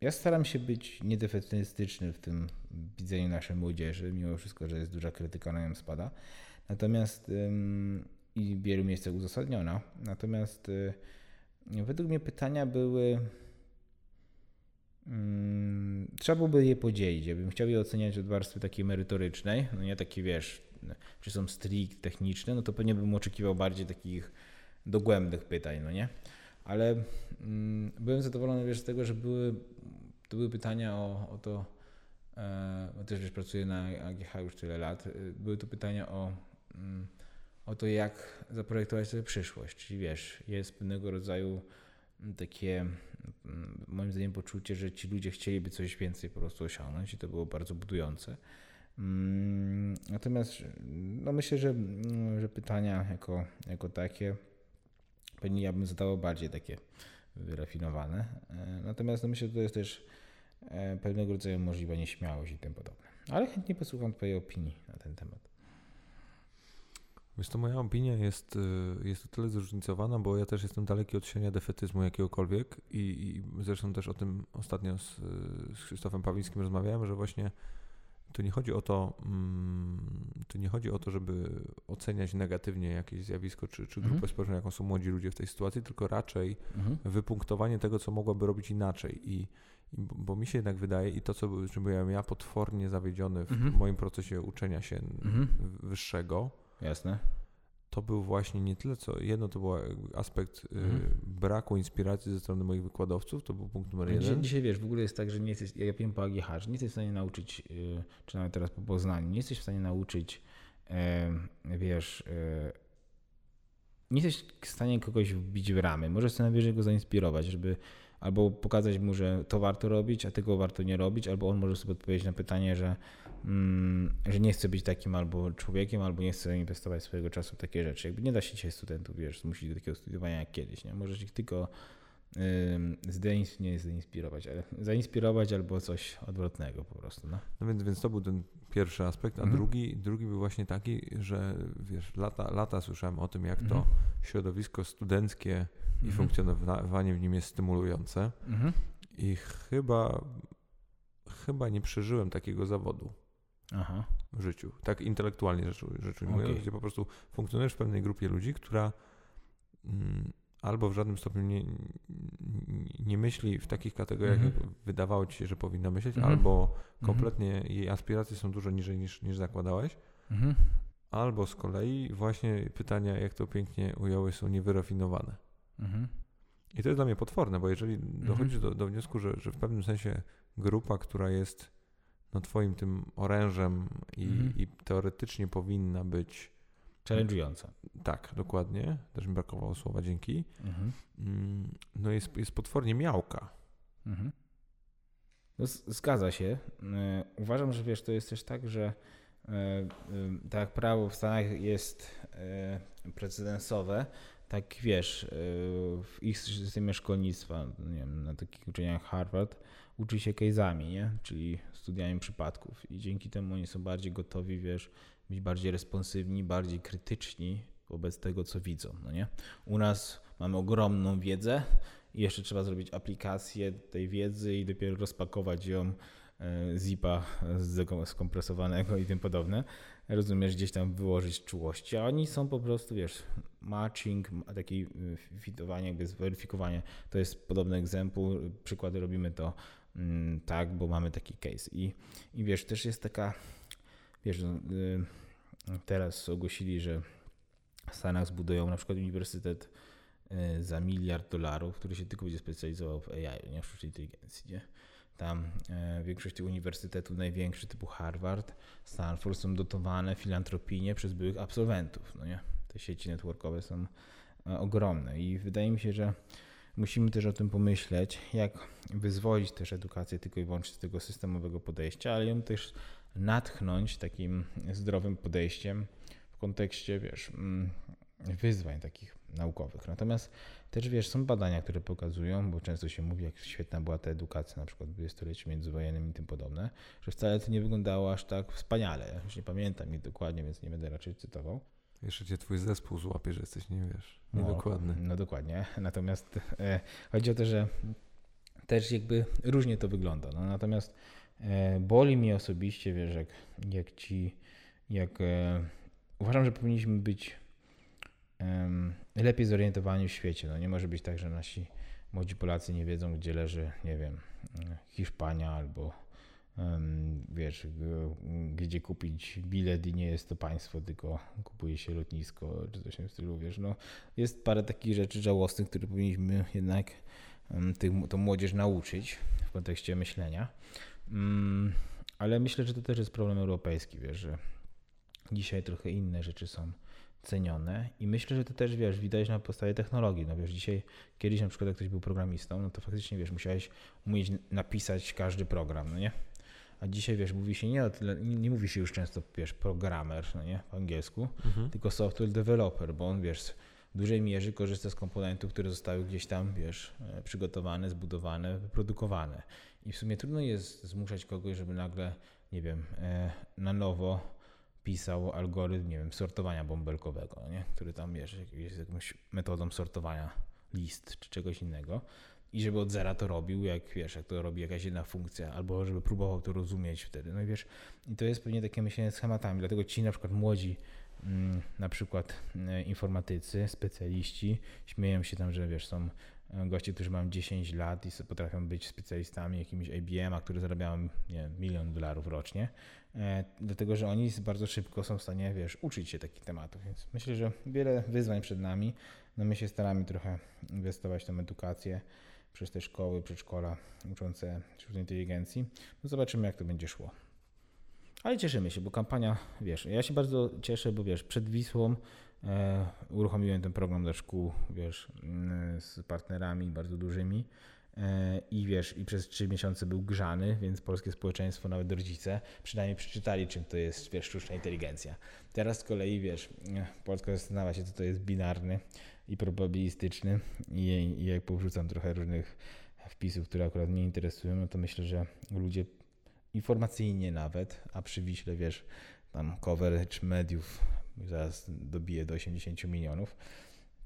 ja staram się być niedefetystyczny w tym widzeniu naszej młodzieży, mimo wszystko, że jest duża krytyka na nią spada. Natomiast i w wielu miejscach uzasadniona. Natomiast e, według mnie pytania były trzeba byłoby je podzielić. Ja bym chciał je oceniać od warstwy takiej merytorycznej, no nie takie wiesz, czy są strict techniczne, no to pewnie bym oczekiwał bardziej takich dogłębnych pytań, no nie? Ale mm, byłem zadowolony wiesz, z tego, że były, to były pytania o, o to, e, też wiesz, pracuję na AGH już tyle lat, e, były to pytania o, mm, o to, jak zaprojektować sobie przyszłość. Czyli wiesz, jest pewnego rodzaju takie mm, moim zdaniem poczucie, że ci ludzie chcieliby coś więcej po prostu osiągnąć i to było bardzo budujące. Mm, natomiast no myślę, że, mm, że pytania jako, jako takie pewnie ja bym zadawał bardziej takie wyrafinowane. E, natomiast no myślę, że to jest też e, pewnego rodzaju możliwa nieśmiałość i tym podobne. Ale chętnie posłucham Twojej opinii na ten temat. Wiesz, to moja opinia jest, y, jest o tyle zróżnicowana, bo ja też jestem daleki od siania defetyzmu jakiegokolwiek i, i zresztą też o tym ostatnio z, z Krzysztofem Pawlickim rozmawiałem, że właśnie tu nie chodzi o to, mm, tu nie chodzi o to, żeby oceniać negatywnie jakieś zjawisko czy, czy grupę mhm. społeczną, jaką są młodzi ludzie w tej sytuacji, tylko raczej mhm. wypunktowanie tego, co mogłaby robić inaczej. I, bo mi się jednak wydaje, i to, co czym byłem ja potwornie zawiedziony w mhm. moim procesie uczenia się mhm. wyższego, Jasne. To był właśnie nie tyle co, jedno to był aspekt y, mhm. braku inspiracji ze strony moich wykładowców, to był punkt numer jeden. Dzisiaj, dzisiaj wiesz, w ogóle jest tak, że nie jesteś, ja wiem po AGH, że nie jesteś w stanie nauczyć, y, czy nawet teraz po Poznaniu, nie jesteś w stanie nauczyć, wiesz, nie jesteś w stanie kogoś wbić w ramy. Możesz co najwyżej go zainspirować, żeby albo pokazać mu, że to warto robić, a tego warto nie robić, albo on może sobie odpowiedzieć na pytanie, że Mm, że nie chce być takim albo człowiekiem, albo nie chce inwestować swojego czasu w takie rzeczy. Jakby nie da się dzisiaj studentów, wiesz, zmusić do takiego studiowania jak kiedyś, nie? Możesz ich tylko zdeinspirować, nie zainspirować, ale zainspirować albo coś odwrotnego po prostu. No, no więc, więc to był ten pierwszy aspekt, a mhm. drugi, drugi był właśnie taki, że wiesz, lata, lata słyszałem o tym, jak mhm. to środowisko studenckie i mhm. funkcjonowanie w nim jest stymulujące mhm. i chyba chyba nie przeżyłem takiego zawodu. Aha. w życiu. Tak intelektualnie rzecz, rzecz ujmując, okay. gdzie po prostu funkcjonujesz w pewnej grupie ludzi, która mm, albo w żadnym stopniu nie, nie myśli w takich kategoriach, mm -hmm. jak wydawało ci się, że powinna myśleć, mm -hmm. albo mhm. kompletnie -hmm. jej aspiracje są dużo niżej niż, niż zakładałeś, mhm. albo z kolei właśnie pytania, jak to pięknie ująłeś, są niewyrafinowane. Mhm. I to jest dla mnie potworne, bo jeżeli dochodzisz do, do wniosku, że, że w pewnym sensie grupa, która jest no, twoim tym orężem i, mhm. i teoretycznie powinna być challenge'ująca. Tak, dokładnie. Też mi brakowało słowa dzięki. Mhm. Mm, no jest, jest potwornie miałka. Mhm. No, zgadza się. E, uważam, że wiesz, to jest też tak, że e, e, tak jak prawo w Stanach jest precedensowe, tak wiesz, w ich systemie szkolnictwa, nie wiem, na takich uczeniach Harvard, uczy się case'ami, nie? Czyli studiami przypadków i dzięki temu oni są bardziej gotowi, wiesz, być bardziej responsywni, bardziej krytyczni wobec tego, co widzą. No nie? U nas mamy ogromną wiedzę i jeszcze trzeba zrobić aplikację tej wiedzy i dopiero rozpakować ją e, zipa skompresowanego i tym podobne. Rozumiesz, gdzieś tam wyłożyć czułości, a oni są po prostu, wiesz, matching, taki y, fitowanie, jakby zweryfikowanie. To jest podobny egzempł. Przykłady robimy to mm, tak, bo mamy taki case. I, i wiesz, też jest taka, wiesz, no, y, teraz ogłosili, że w Stanach zbudują na przykład uniwersytet y, za miliard dolarów, który się tylko będzie specjalizował w AI, nie w sztucznej inteligencji. Nie? Tam e, większość tych uniwersytetów, największy typu Harvard, Stanford są dotowane filantropijnie przez byłych absolwentów. No nie? Te sieci networkowe są e, ogromne i wydaje mi się, że musimy też o tym pomyśleć, jak wyzwolić też edukację tylko i wyłącznie z tego systemowego podejścia, ale ją też natchnąć takim zdrowym podejściem w kontekście, wiesz, mm, wyzwań takich naukowych. Natomiast też wiesz, są badania, które pokazują, bo często się mówi, jak świetna była ta edukacja, na przykład w dwudziestoleciu międzywojennym i tym podobne, że wcale to nie wyglądało aż tak wspaniale. Już nie pamiętam ich dokładnie, więc nie będę raczej cytował. Jeszcze cię twój zespół złapie, że jesteś, nie wiesz, niedokładny. No, no dokładnie. Natomiast e, chodzi o to, że też jakby różnie to wygląda. No, natomiast e, boli mnie osobiście, wiesz, jak, jak ci, jak e, uważam, że powinniśmy być lepiej zorientowani w świecie. No nie może być tak, że nasi młodzi Polacy nie wiedzą, gdzie leży, nie wiem, Hiszpania albo wiesz, gdzie kupić bilet i nie jest to państwo, tylko kupuje się lotnisko czy coś w tym stylu, wiesz, no jest parę takich rzeczy żałosnych, które powinniśmy jednak tych, tą młodzież nauczyć w kontekście myślenia, mm, ale myślę, że to też jest problem europejski, wiesz, że dzisiaj trochę inne rzeczy są cenione i myślę, że to też, wiesz, widać na podstawie technologii, no wiesz, dzisiaj, kiedyś na przykład jak ktoś był programistą, no to faktycznie, wiesz, musiałeś umieć napisać każdy program, no nie? A dzisiaj, wiesz, mówi się nie, nie, nie mówi się już często, wiesz, programer, no nie, po angielsku, mhm. tylko software developer, bo on, wiesz, w dużej mierze korzysta z komponentów, które zostały gdzieś tam, wiesz, e, przygotowane, zbudowane, wyprodukowane. I w sumie trudno jest zmuszać kogoś, żeby nagle, nie wiem, e, na nowo pisał algorytm, nie wiem, sortowania bąbelkowego, nie? który tam wiesz, jest jakąś metodą sortowania list czy czegoś innego. I żeby od zera to robił, jak wiesz, jak to robi jakaś jedna funkcja, albo żeby próbował to rozumieć wtedy. No i wiesz, i to jest pewnie takie myślenie schematami. Dlatego ci na przykład młodzi, mm, na przykład e, informatycy, specjaliści, śmieją się tam, że wiesz, są e, goście, którzy mają 10 lat i potrafią być specjalistami jakimiś IBM-a, które zarabiają nie milion dolarów rocznie. E, dlatego że oni bardzo szybko są w stanie, wiesz, uczyć się takich tematów. Więc myślę, że wiele wyzwań przed nami. No my się staramy trochę inwestować w tę edukację przez te szkoły, przedszkola uczące sztucznej inteligencji. No zobaczymy, jak to będzie szło. Ale cieszymy się, bo kampania, wiesz, ja się bardzo cieszę, bo wiesz, przed Wisłą e, uruchomiłem ten program dla szkół, wiesz, mm, z partnerami bardzo dużymi. E, i wiesz, i przez trzy miesiące był grzany, więc polskie społeczeństwo, nawet rodzice, przynajmniej przeczytali, czym to jest, wiesz, sztuczna inteligencja. Teraz z kolei, wiesz, Polska zastanawia się, co to jest binarny i probabilistyczny i, i jak powrzucam trochę różnych wpisów, które akurat mnie interesują, no to myślę, że ludzie informacyjnie nawet, a przy Wiśle, wiesz, tam coverage mediów zaraz dobije do 80 milionów,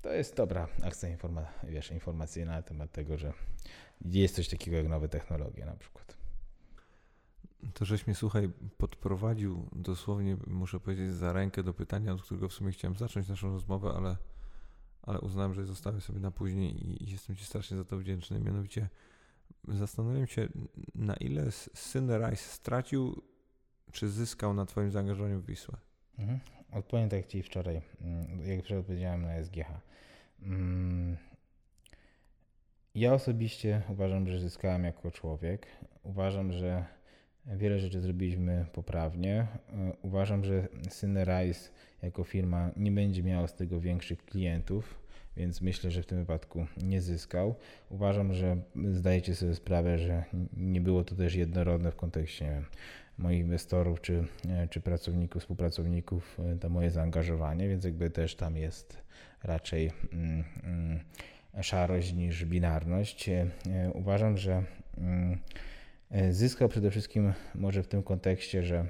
to jest dobra akcja informa wiesz, informacyjna na temat tego, że jest coś takiego jak nowe technologie na przykład. To żeś mnie, słuchaj, podprowadził dosłownie, muszę powiedzieć, za rękę do pytania, od którego w sumie chciałem zacząć naszą rozmowę, ale, ale uznałem, że zostawię sobie na później i, i jestem Ci strasznie za to wdzięczny. Mianowicie zastanawiam się, na ile syn Rice stracił czy zyskał na Twoim zaangażowaniu w Wisłę? Mhm. Odpowiem tak jak Ci wczoraj, mm, jak wczoraj odpowiedziałem na SGH. Mm, ja osobiście uważam, że zyskałem jako człowiek. Uważam, że wiele rzeczy zrobiliśmy poprawnie. E, uważam, że Rice jako firma nie będzie miała z tego większych klientów, więc myślę, że w tym wypadku nie zyskał. Uważam, że zdajecie sobie sprawę, że nie było to też jednorodne w kontekście moich inwestorów czy, e, czy pracowników, współpracowników, e, to moje zaangażowanie, więc jakby też tam jest raczej mm, mm, szarość niż binarność. E, uważam, że mm, zyskał przede wszystkim może w tym kontekście, że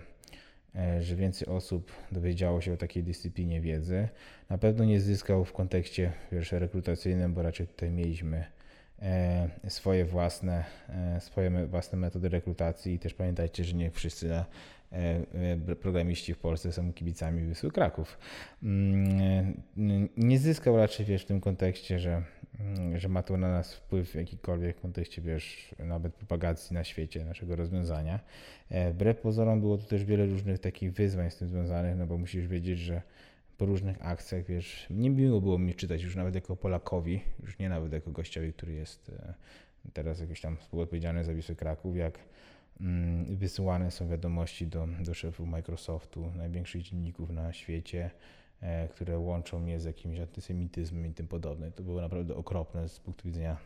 e, że więcej osób dowiedziało się o takiej dyscyplinie wiedzy. Na pewno nie zyskał w kontekście wiesz, rekrutacyjnym, bo raczej tutaj mieliśmy e, swoje własne, swoje własne metody rekrutacji i też pamiętajcie, że nie wszyscy programiści w Polsce są kibicami Wisły Kraków. Mm, nie zyskał raczej wiesz, w tym kontekście, że Mm, że ma to na nas wpływ w jakikolwiek kontekście, wiesz, nawet propagacji na świecie naszego rozwiązania. E, wbrew pozorom było tu też wiele różnych takich wyzwań z tym związanych, no bo musisz wiedzieć, że po różnych akcjach, wiesz, nie miło było mi czytać już nawet jako Polakowi, już nie nawet jako gościowi, który jest e, teraz jakiś tam współodpowiedzialny za Wisłę Kraków, jak wysyłane są wiadomości do, do szefów Microsoftu, największych dzienników na świecie, E, które łączą mnie z jakimś antysemityzmem i tym podobne. To było naprawdę okropne z punktu widzenia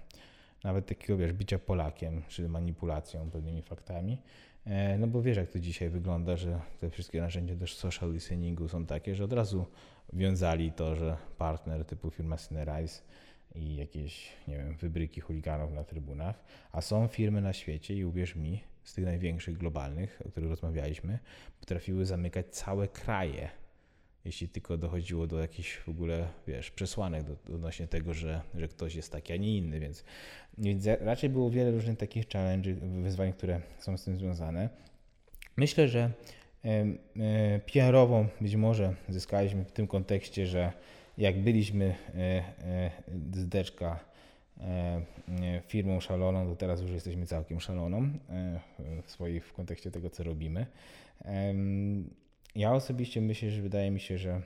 nawet takiego, wiesz, bycia Polakiem, czy manipulacją pewnymi faktami. E, no bo wiesz, jak to dzisiaj wygląda, że te wszystkie narzędzia też social listeningu są takie, że od razu wiązali to, że partner typu firma Cinerize i jakieś, nie wiem, wybryki chuliganów na trybunach, a są firmy na świecie i uwierz mi, z tych największych globalnych, o których rozmawialiśmy, potrafiły zamykać całe kraje jeśli tylko dochodziło do jakichś w ogóle, wiesz, przesłanek do, odnośnie tego, że, że ktoś jest taki, a nie inny, więc, więc raczej było wiele różnych takich challenge, wyzwań, które są z tym związane. Myślę, że e, PR-ową być może zyskaliśmy w tym kontekście, że jak byliśmy e, e, z Deczka firmą szaloną, to teraz już jesteśmy całkiem szaloną w, swojej, w kontekście tego, co robimy. Ja osobiście myślę, że wydaje mi się, że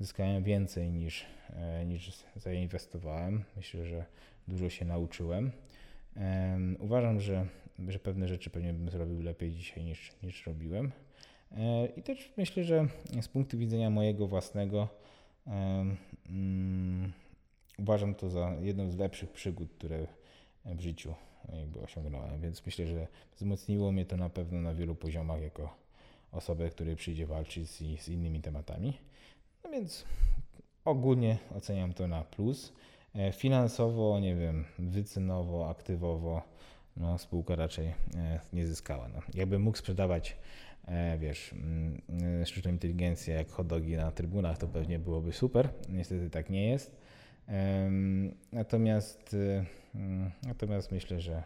zyskałem więcej niż, e, niż zainwestowałem. Myślę, że dużo się nauczyłem. Uważam, że, że pewne rzeczy pewnie bym zrobił lepiej dzisiaj niż, niż robiłem. E, I też myślę, że z punktu widzenia mojego własnego um, uważam to za jedną z lepszych przygód, które w życiu jakby osiągnąłem, więc myślę, że wzmocniło mnie to na pewno na wielu poziomach jako osobę, której przyjdzie walczyć z, z innymi tematami. No więc ogólnie oceniam to na plus. E, finansowo, nie wiem, wycenowo, aktywowo, no, spółka raczej e, nie zyskała. No. Jakbym mógł sprzedawać, e, wiesz, mm, sztuczną inteligencję jak hodogi na trybunach, to pewnie byłoby super. Niestety tak nie jest. Natomiast, mm, natomiast myślę, że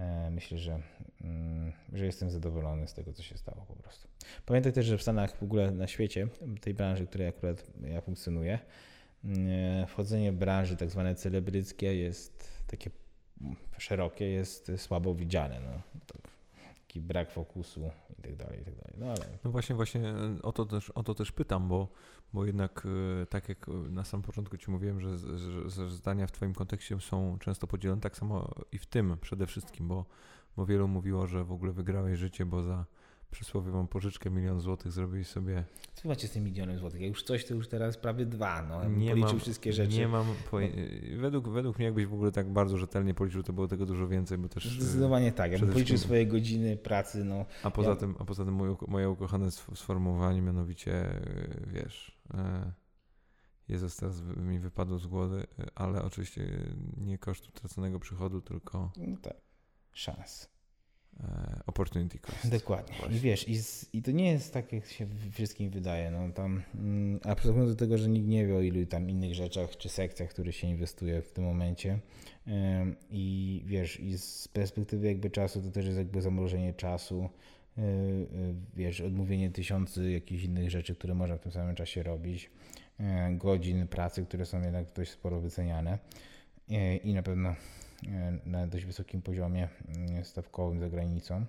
E, myślę, że, mm, że jestem zadowolony z tego, co się stało po prostu. Pamiętaj też, że w Stanach, w ogóle na świecie, tej branży, w której akurat ja funkcjonuję, mm, wchodzenie w branży tak zwane celebryckie jest takie szerokie, jest słabo widziane. No. Taki brak fokusu i tak dalej, i tak dalej. No, ale... no właśnie, właśnie o to też, o to też pytam, bo, bo jednak e, tak jak na samym początku Ci mówiłem, że, że, że zdania w Twoim kontekście są często podzielone, tak samo i w tym przede wszystkim, bo, bo wielu mówiło, że w ogóle wygrałeś życie, bo za przysłowiową pożyczkę milion złotych zrobić sobie. Co macie z tym milionem złotych? Ja już coś to już teraz prawie dwa, no. Nie policzył mam, wszystkie rzeczy. Nie mam. Według, według mnie, jakbyś w ogóle tak bardzo rzetelnie policzył, to było tego dużo więcej, bo też. Zdecydowanie tak. Ja bym policzył swoje godziny pracy, no. A poza ja... tym, a poza tym moje, moje ukochane sformułowanie, mianowicie wiesz. E, Jezus teraz mi wypadło z głowy, ale oczywiście nie kosztu traconego przychodu, tylko. No tak. Szans. E, opportunity cost. Dokładnie. Właśnie. I wiesz, i, z, i, to nie jest tak, jak się wszystkim wydaje. No, tam, mm, a przykład do tego, że nikt nie wie o ilu tam innych rzeczach czy sekcjach, które się inwestuje w tym momencie. I wiesz, i z perspektywy jakby czasu to też jest jakby zamrożenie czasu. E, e, wiesz, odmówienie tysiący jakichś innych rzeczy, które można w tym samym czasie robić, godzin pracy, które są jednak dość sporo wyceniane i na pewno na dość wysokim poziomie mm, stawkowym za granicą.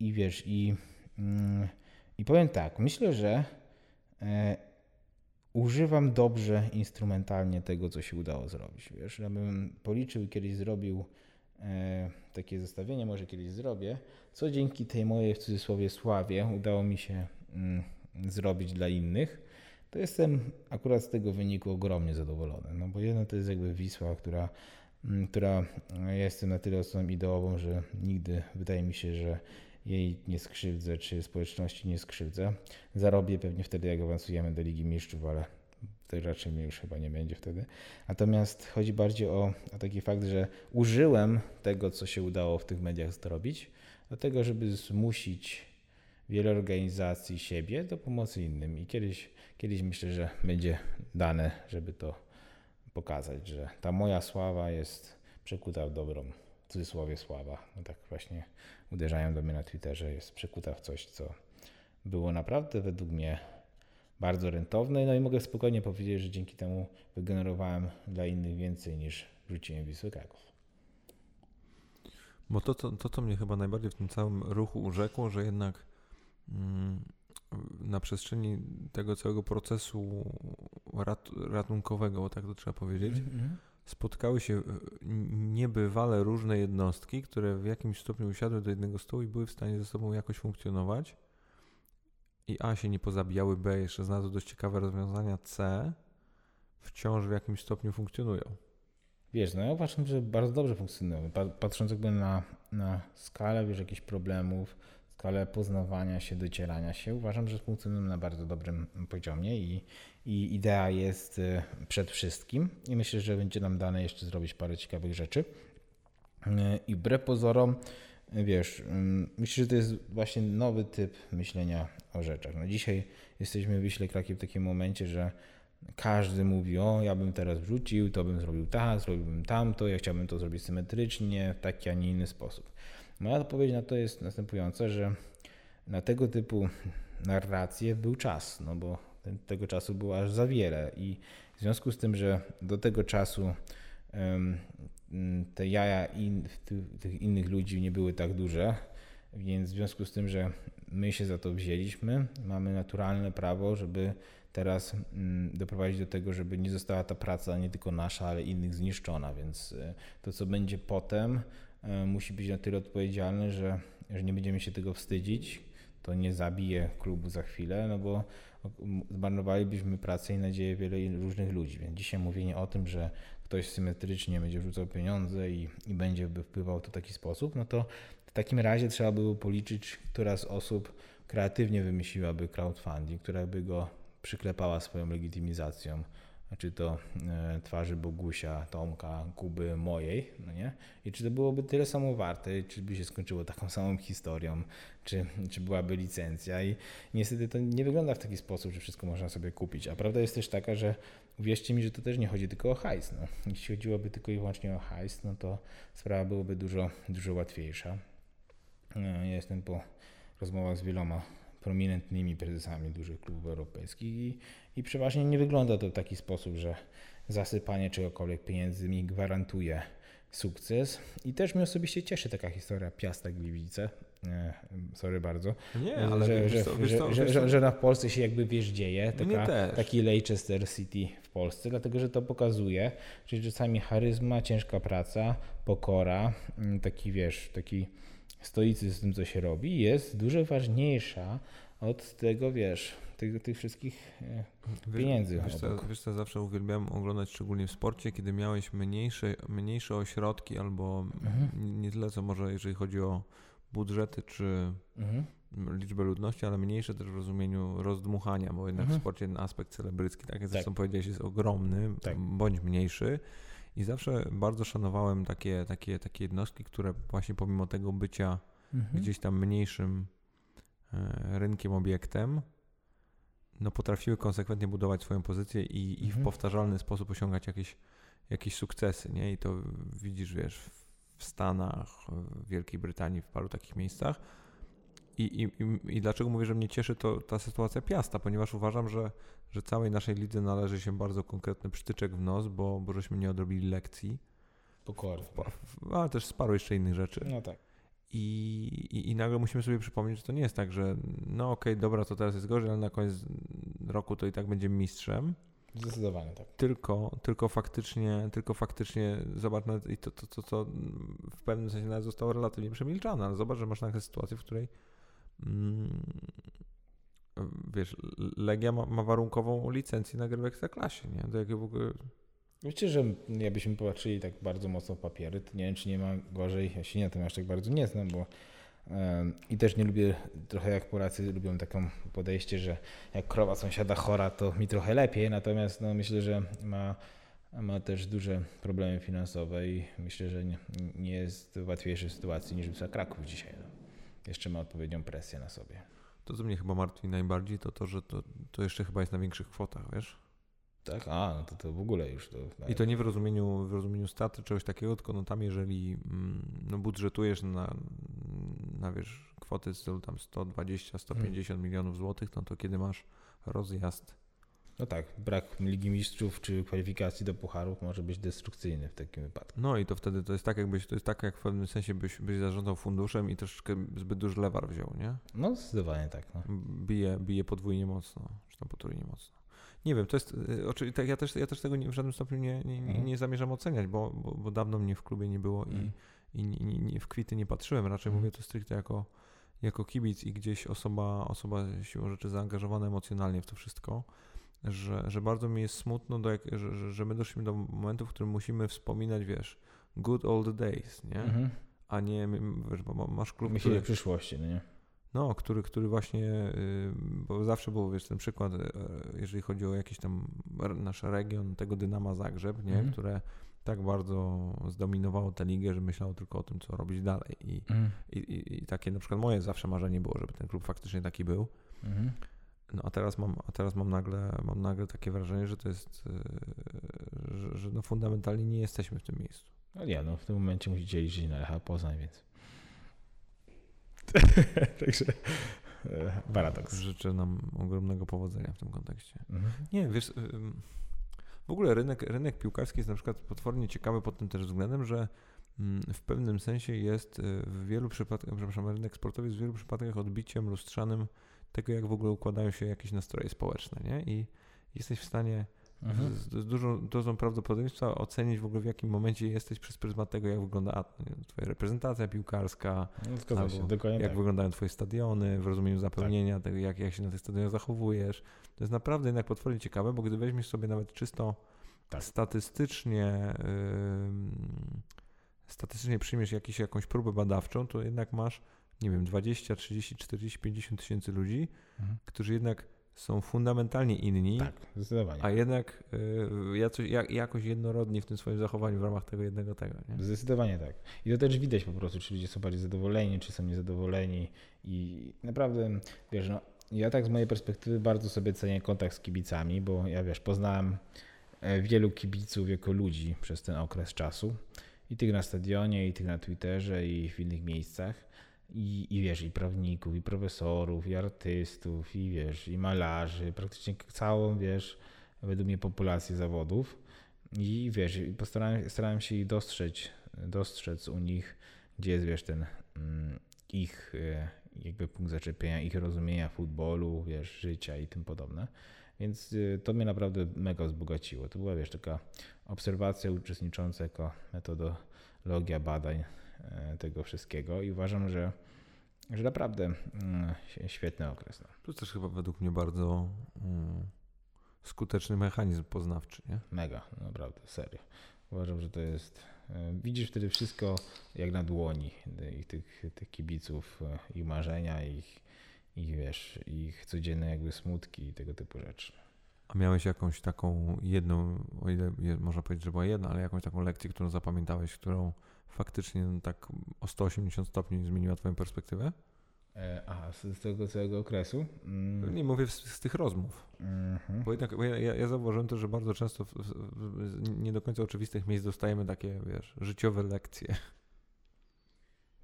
I wiesz, i, mm, i powiem tak, myślę, że e, używam dobrze instrumentalnie tego, co się udało zrobić. Wiesz, żebym policzył kiedyś zrobił e, takie zestawienie, może kiedyś zrobię, co dzięki tej mojej w cudzysłowie sławie udało mi się mm, zrobić dla innych, to jestem akurat z tego wyniku ogromnie zadowolony. No bo jedno to jest jakby Wisła, która Mm, która jest na tyle osobą ideową, że nigdy wydaje mi się, że jej nie skrzywdzę, czy społeczności nie skrzywdzę. Zarobię pewnie wtedy, jak awansujemy do Ligi Mistrzów, ale to raczej mnie już chyba nie będzie wtedy. Natomiast chodzi bardziej o, o taki fakt, że użyłem tego, co się udało w tych mediach zrobić, do tego, żeby zmusić wiele organizacji siebie do pomocy innym. I kiedyś, kiedyś myślę, że będzie dane, żeby to pokazać, że ta moja sława jest przekuta w dobrą, w cudzysłowie sława. No tak właśnie uderzają do mnie na Twitterze, jest przekuta w coś, co było naprawdę według mnie bardzo rentowne. No i mogę spokojnie powiedzieć, że dzięki temu wygenerowałem dla innych więcej niż wrzuciłem Wisły Kraków. Bo to, to, to, co mnie chyba najbardziej w tym całym ruchu urzekło, że jednak mm, na przestrzeni tego całego procesu rat, ratunkowego, bo tak to trzeba powiedzieć, mm-hmm. spotkały się e, niebywale różne jednostki, które w jakimś stopniu usiadły do jednego stołu i były w stanie ze sobą jakoś funkcjonować. I A się nie pozabijały, B jeszcze znalazły dość ciekawe rozwiązania, C wciąż w jakimś stopniu funkcjonują. Wiesz, no ja uważam, że bardzo dobrze funkcjonują. Patrząc jakby na, na skalę, wiesz, jakichś problemów, skalę poznawania się, docierania się, uważam, że funkcjonują na bardzo dobrym poziomie i, i idea jest y, przed wszystkim i myślę, że będzie nam dane jeszcze zrobić parę ciekawych rzeczy. Y, I wbrew pozorom, wiesz, y, myślę, że to jest właśnie nowy typ myślenia o rzeczach. No dzisiaj jesteśmy Krakie w takim momencie, że każdy mówi, o ja bym teraz wrzucił, to bym zrobił tak, zrobiłbym tamto, ja chciałbym to zrobić symetrycznie, w taki, a nie inny sposób. Moja odpowiedź na to jest następująca, że na tego typu narracje był czas, no bo tego czasu było aż za wiele i w związku z tym, że do tego czasu te jaja in, tych, innych ludzi nie były tak duże, więc w związku z tym, że my się za to wzięliśmy, mamy naturalne prawo, żeby teraz mm, doprowadzić do tego, żeby nie została ta praca nie tylko nasza, ale innych zniszczona, więc y, to, co będzie potem, musi być na tyle odpowiedzialne, że, że nie będziemy się tego wstydzić, to nie zabije klubu za chwilę, no bo zmarnowalibyśmy pracę i nadzieję wielu różnych ludzi. Więc dzisiaj mówienie o tym, że ktoś symetrycznie będzie wrzucał pieniądze i, i będzie wpływał w taki sposób, no to w takim razie trzeba by policzyć, która z osób kreatywnie wymyśliłaby crowdfunding, która by go przyklepała swoją legitymizacją, czy to e, twarzy Bogusia, Tomka, Kuby, mojej, no nie? I czy to byłoby tyle samo warte, czy by się skończyło taką samą historią, czy, czy byłaby licencja. I niestety to nie wygląda w taki sposób, że wszystko można sobie kupić. A prawda jest też taka, że uwierzcie mi, że to też nie chodzi tylko o hajs. No. Jeśli chodziłoby tylko i wyłącznie o hajs, no to sprawa byłaby dużo, dużo łatwiejsza. E, ja jestem po rozmowach z wieloma prominentnymi prezesami dużych klubów europejskich i, i przeważnie nie wygląda to w taki sposób, że zasypanie czegokolwiek pieniędzy mi gwarantuje sukces. I też mnie osobiście cieszy taka historia Piasta Gliwice. Nie, sorry bardzo. Nie, ale że, że, co, że, co, że, że, że, na Polsce się jakby wiesz dzieje, taka, taki Leicester City w Polsce, dlatego że to pokazuje, że czasami charyzma, ciężka praca, pokora, mm, taki wiesz, taki stoicyzm z tym, co się robi, jest dużo ważniejsza od tego, wiesz, tych, tych wszystkich e, pieniędzy. Wiesz, co, wiesz co, zawsze uwielbiam oglądać, szczególnie w sporcie, kiedy miałeś mniejsze, mniejsze ośrodki albo mhm. nie tyle, co może jeżeli chodzi o budżety czy mhm. liczbę ludności, ale mniejsze też w rozumieniu rozdmuchania, bo jednak mhm. w sporcie ten aspekt celebrycki, tak jak zresztą tak. powiedziałeś, jest ogromny, tak. bądź mniejszy. I zawsze bardzo szanowałem takie, takie, takie jednostki, które właśnie pomimo tego bycia mhm. gdzieś tam mniejszym e, rynkiem, obiektem, no potrafiły konsekwentnie budować swoją pozycję i, i w mhm. powtarzalny sposób osiągać jakieś, jakieś sukcesy, nie? I to widzisz, wiesz, w Stanach, w Wielkiej Brytanii, w paru takich miejscach. I, i, I dlaczego mówię, że mnie cieszy to ta sytuacja Piasta, ponieważ uważam, że że całej naszej lidze należy się bardzo konkretny przytyczek w nos, bo, bo żeśmy nie odrobili lekcji. Pokory. Ale też z paru jeszcze innych rzeczy. No tak. I, i, I, nagle musimy sobie przypomnieć, że to nie jest tak, że no okej, okay, dobra, to teraz jest gorzej, ale na koniec roku to i tak będziemy mistrzem. Zdecydowanie tak. Tylko, tylko faktycznie, tylko faktycznie zobacz, i to, to, to, to w pewnym sensie nawet zostało relatywnie przemilczane, ale zobacz, że masz nagle sytuację, w której wiesz, Legia ma, ma warunkową licencję na grę w Ekstraklasie, nie? Do jakiego w ogóle... Wiecie, że jakbyśmy popatrzyli tak bardzo mocno papiery, to nie wiem, czy nie ma gorzej, ja się na tym aż tak bardzo nie znam, bo i też nie lubię, trochę jak Polacy lubią taką podejście, że jak krowa sąsiada chora, to mi trochę lepiej, natomiast no, myślę, że ma, ma też duże problemy finansowe i myślę, że nie, nie jest w łatwiejszej sytuacji niż Wisła Kraków dzisiaj. Jeszcze ma odpowiednią presję na sobie. To, co mnie chyba martwi najbardziej, to to, że to, to jeszcze chyba jest na większych kwotach, wiesz? Tak? A, no to, to w ogóle już to... I to nie w rozumieniu, w rozumieniu staty, czegoś takiego, tylko no tam jeżeli mm, no budżetujesz na, na wiesz, kwoty stylu tam 120, 150 hmm. milionów złotych, no to kiedy masz rozjazd no tak, brak Ligi Mistrzów czy kwalifikacji do pucharów może być destrukcyjny w takim wypadku. No i to wtedy to jest tak, jakbyś, to jest tak, jak w pewnym sensie byś, byś zarządzał funduszem i troszeczkę zbyt duży lewar wziął, nie? No zdecydowanie tak. No. Bije, bije podwójnie mocno, czy tam potrójnie mocno. Nie wiem, to jest, y, oczywiście tak, ja też, ja też tego nie, w żadnym stopniu nie, nie, nie, mhm. nie zamierzam oceniać, bo, bo, bo, dawno mnie w klubie nie było i, mhm. i nie, nie, w kwity nie patrzyłem, raczej mhm. mówię to stricte jako, jako kibic i gdzieś osoba, osoba siłą rzeczy zaangażowana emocjonalnie w to wszystko że, że bardzo mi jest smutno, do jak, że, że my doszliśmy do momentu, w którym musimy wspominać, wiesz, good old days, nie? Mhm. A nie, wiesz, bo masz klub, Myślę który... przyszłości, no nie? No, który, który właśnie, y, bo zawsze był, wiesz, ten przykład, y, jeżeli chodzi o jakiś tam nasz region, tego Dynama Zagrzeb, nie? Mhm. Które tak bardzo zdominowało tę ligę, że myślało tylko o tym, co robić dalej. I, mhm. i, i, i takie na przykład moje zawsze marzenie było, żeby ten klub faktycznie taki był. Mhm. No a teraz mam, a teraz mam nagle, mam nagle takie wrażenie, że to jest, e, że, że no fundamentalnie nie jesteśmy w tym miejscu. No nie, no w tym momencie musicie liczyć na Lecha Poznań, więc. Także e, paradoks. Życzę nam ogromnego powodzenia w tym kontekście. Mhm. Nie, wiesz, w ogóle rynek, rynek piłkarski jest na przykład potwornie ciekawy pod tym też względem, że mm, w pewnym sensie jest e, w wielu przypadkach, przepraszam, rynek sportowy jest w wielu przypadkach odbiciem lustrzanym tego, jak w ogóle układają się jakieś nastroje społeczne, nie? I jesteś w stanie mhm. z, z, dużą dozą prawdopodobieństwa ocenić w ogóle w jakim momencie jesteś przez pryzmat tego, jak wygląda twoja reprezentacja piłkarska, no, się, jak tak. wyglądają twoje stadiony, w rozumieniu zapełnienia, tak. tego, jak, jak się na tych stadionach zachowujesz. To jest naprawdę jednak potwornie ciekawe, bo gdy weźmiesz sobie nawet czysto tak. statystycznie yy, statystycznie przyjmiesz jakiś, jakąś próbę badawczą, to jednak masz nie wiem, 20, 30, 40, 50 tysięcy ludzi, mhm. którzy jednak są fundamentalnie inni, tak, zdecydowanie. a jednak y, jakoś, jak, jakoś jednorodni w tym swoim zachowaniu w ramach tego jednego tego. Nie? Zdecydowanie tak. I to też widać po prostu, czy ludzie są bardziej zadowoleni, czy są niezadowoleni i naprawdę, wiesz, no, ja tak z mojej perspektywy bardzo sobie cenię kontakt z kibicami, bo ja wiesz, poznałem e, wielu kibiców jako ludzi przez ten okres czasu i tych na stadionie, i tych na Twitterze, i w innych miejscach. I, I wiesz, i prawników, i profesorów, i artystów, i wiesz, i malarzy, praktycznie całą, wiesz, według mnie populację zawodów. I wiesz, postarałem starałem się dostrzec, dostrzec u nich, gdzie jest, wiesz, ten mm, ich e, jakby punkt zaczepienia, ich rozumienia futbolu, wiesz, życia i tym podobne. Więc e, to mnie naprawdę mega wzbogaciło. To była, wiesz, taka obserwacja uczestnicząca jako metodologia badań tego wszystkiego i uważam, że że naprawdę mm, świetny okres. No. To też chyba według mnie bardzo mm, skuteczny mechanizm poznawczy, nie? Mega, naprawdę, serio. Uważam, że to jest. E, widzisz wtedy wszystko jak na dłoni ich, tych, tych kibiców, e, ich marzenia, ich, ich wiesz, ich codzienne jakby smutki i tego typu rzeczy. A miałeś jakąś taką jedną, o ile można powiedzieć, że była jedna, ale jakąś taką lekcję, którą zapamiętałeś, którą faktycznie no, tak o 180 stopni zmieniła Twoją perspektywę? E, aha, z tego całego okresu? Mm. Nie mówię z, z tych rozmów. Mm-hmm. Bo jednak bo ja, ja zauważyłem to, że bardzo często w, w, w nie do końca oczywistych miejsc dostajemy takie, wiesz, życiowe lekcje.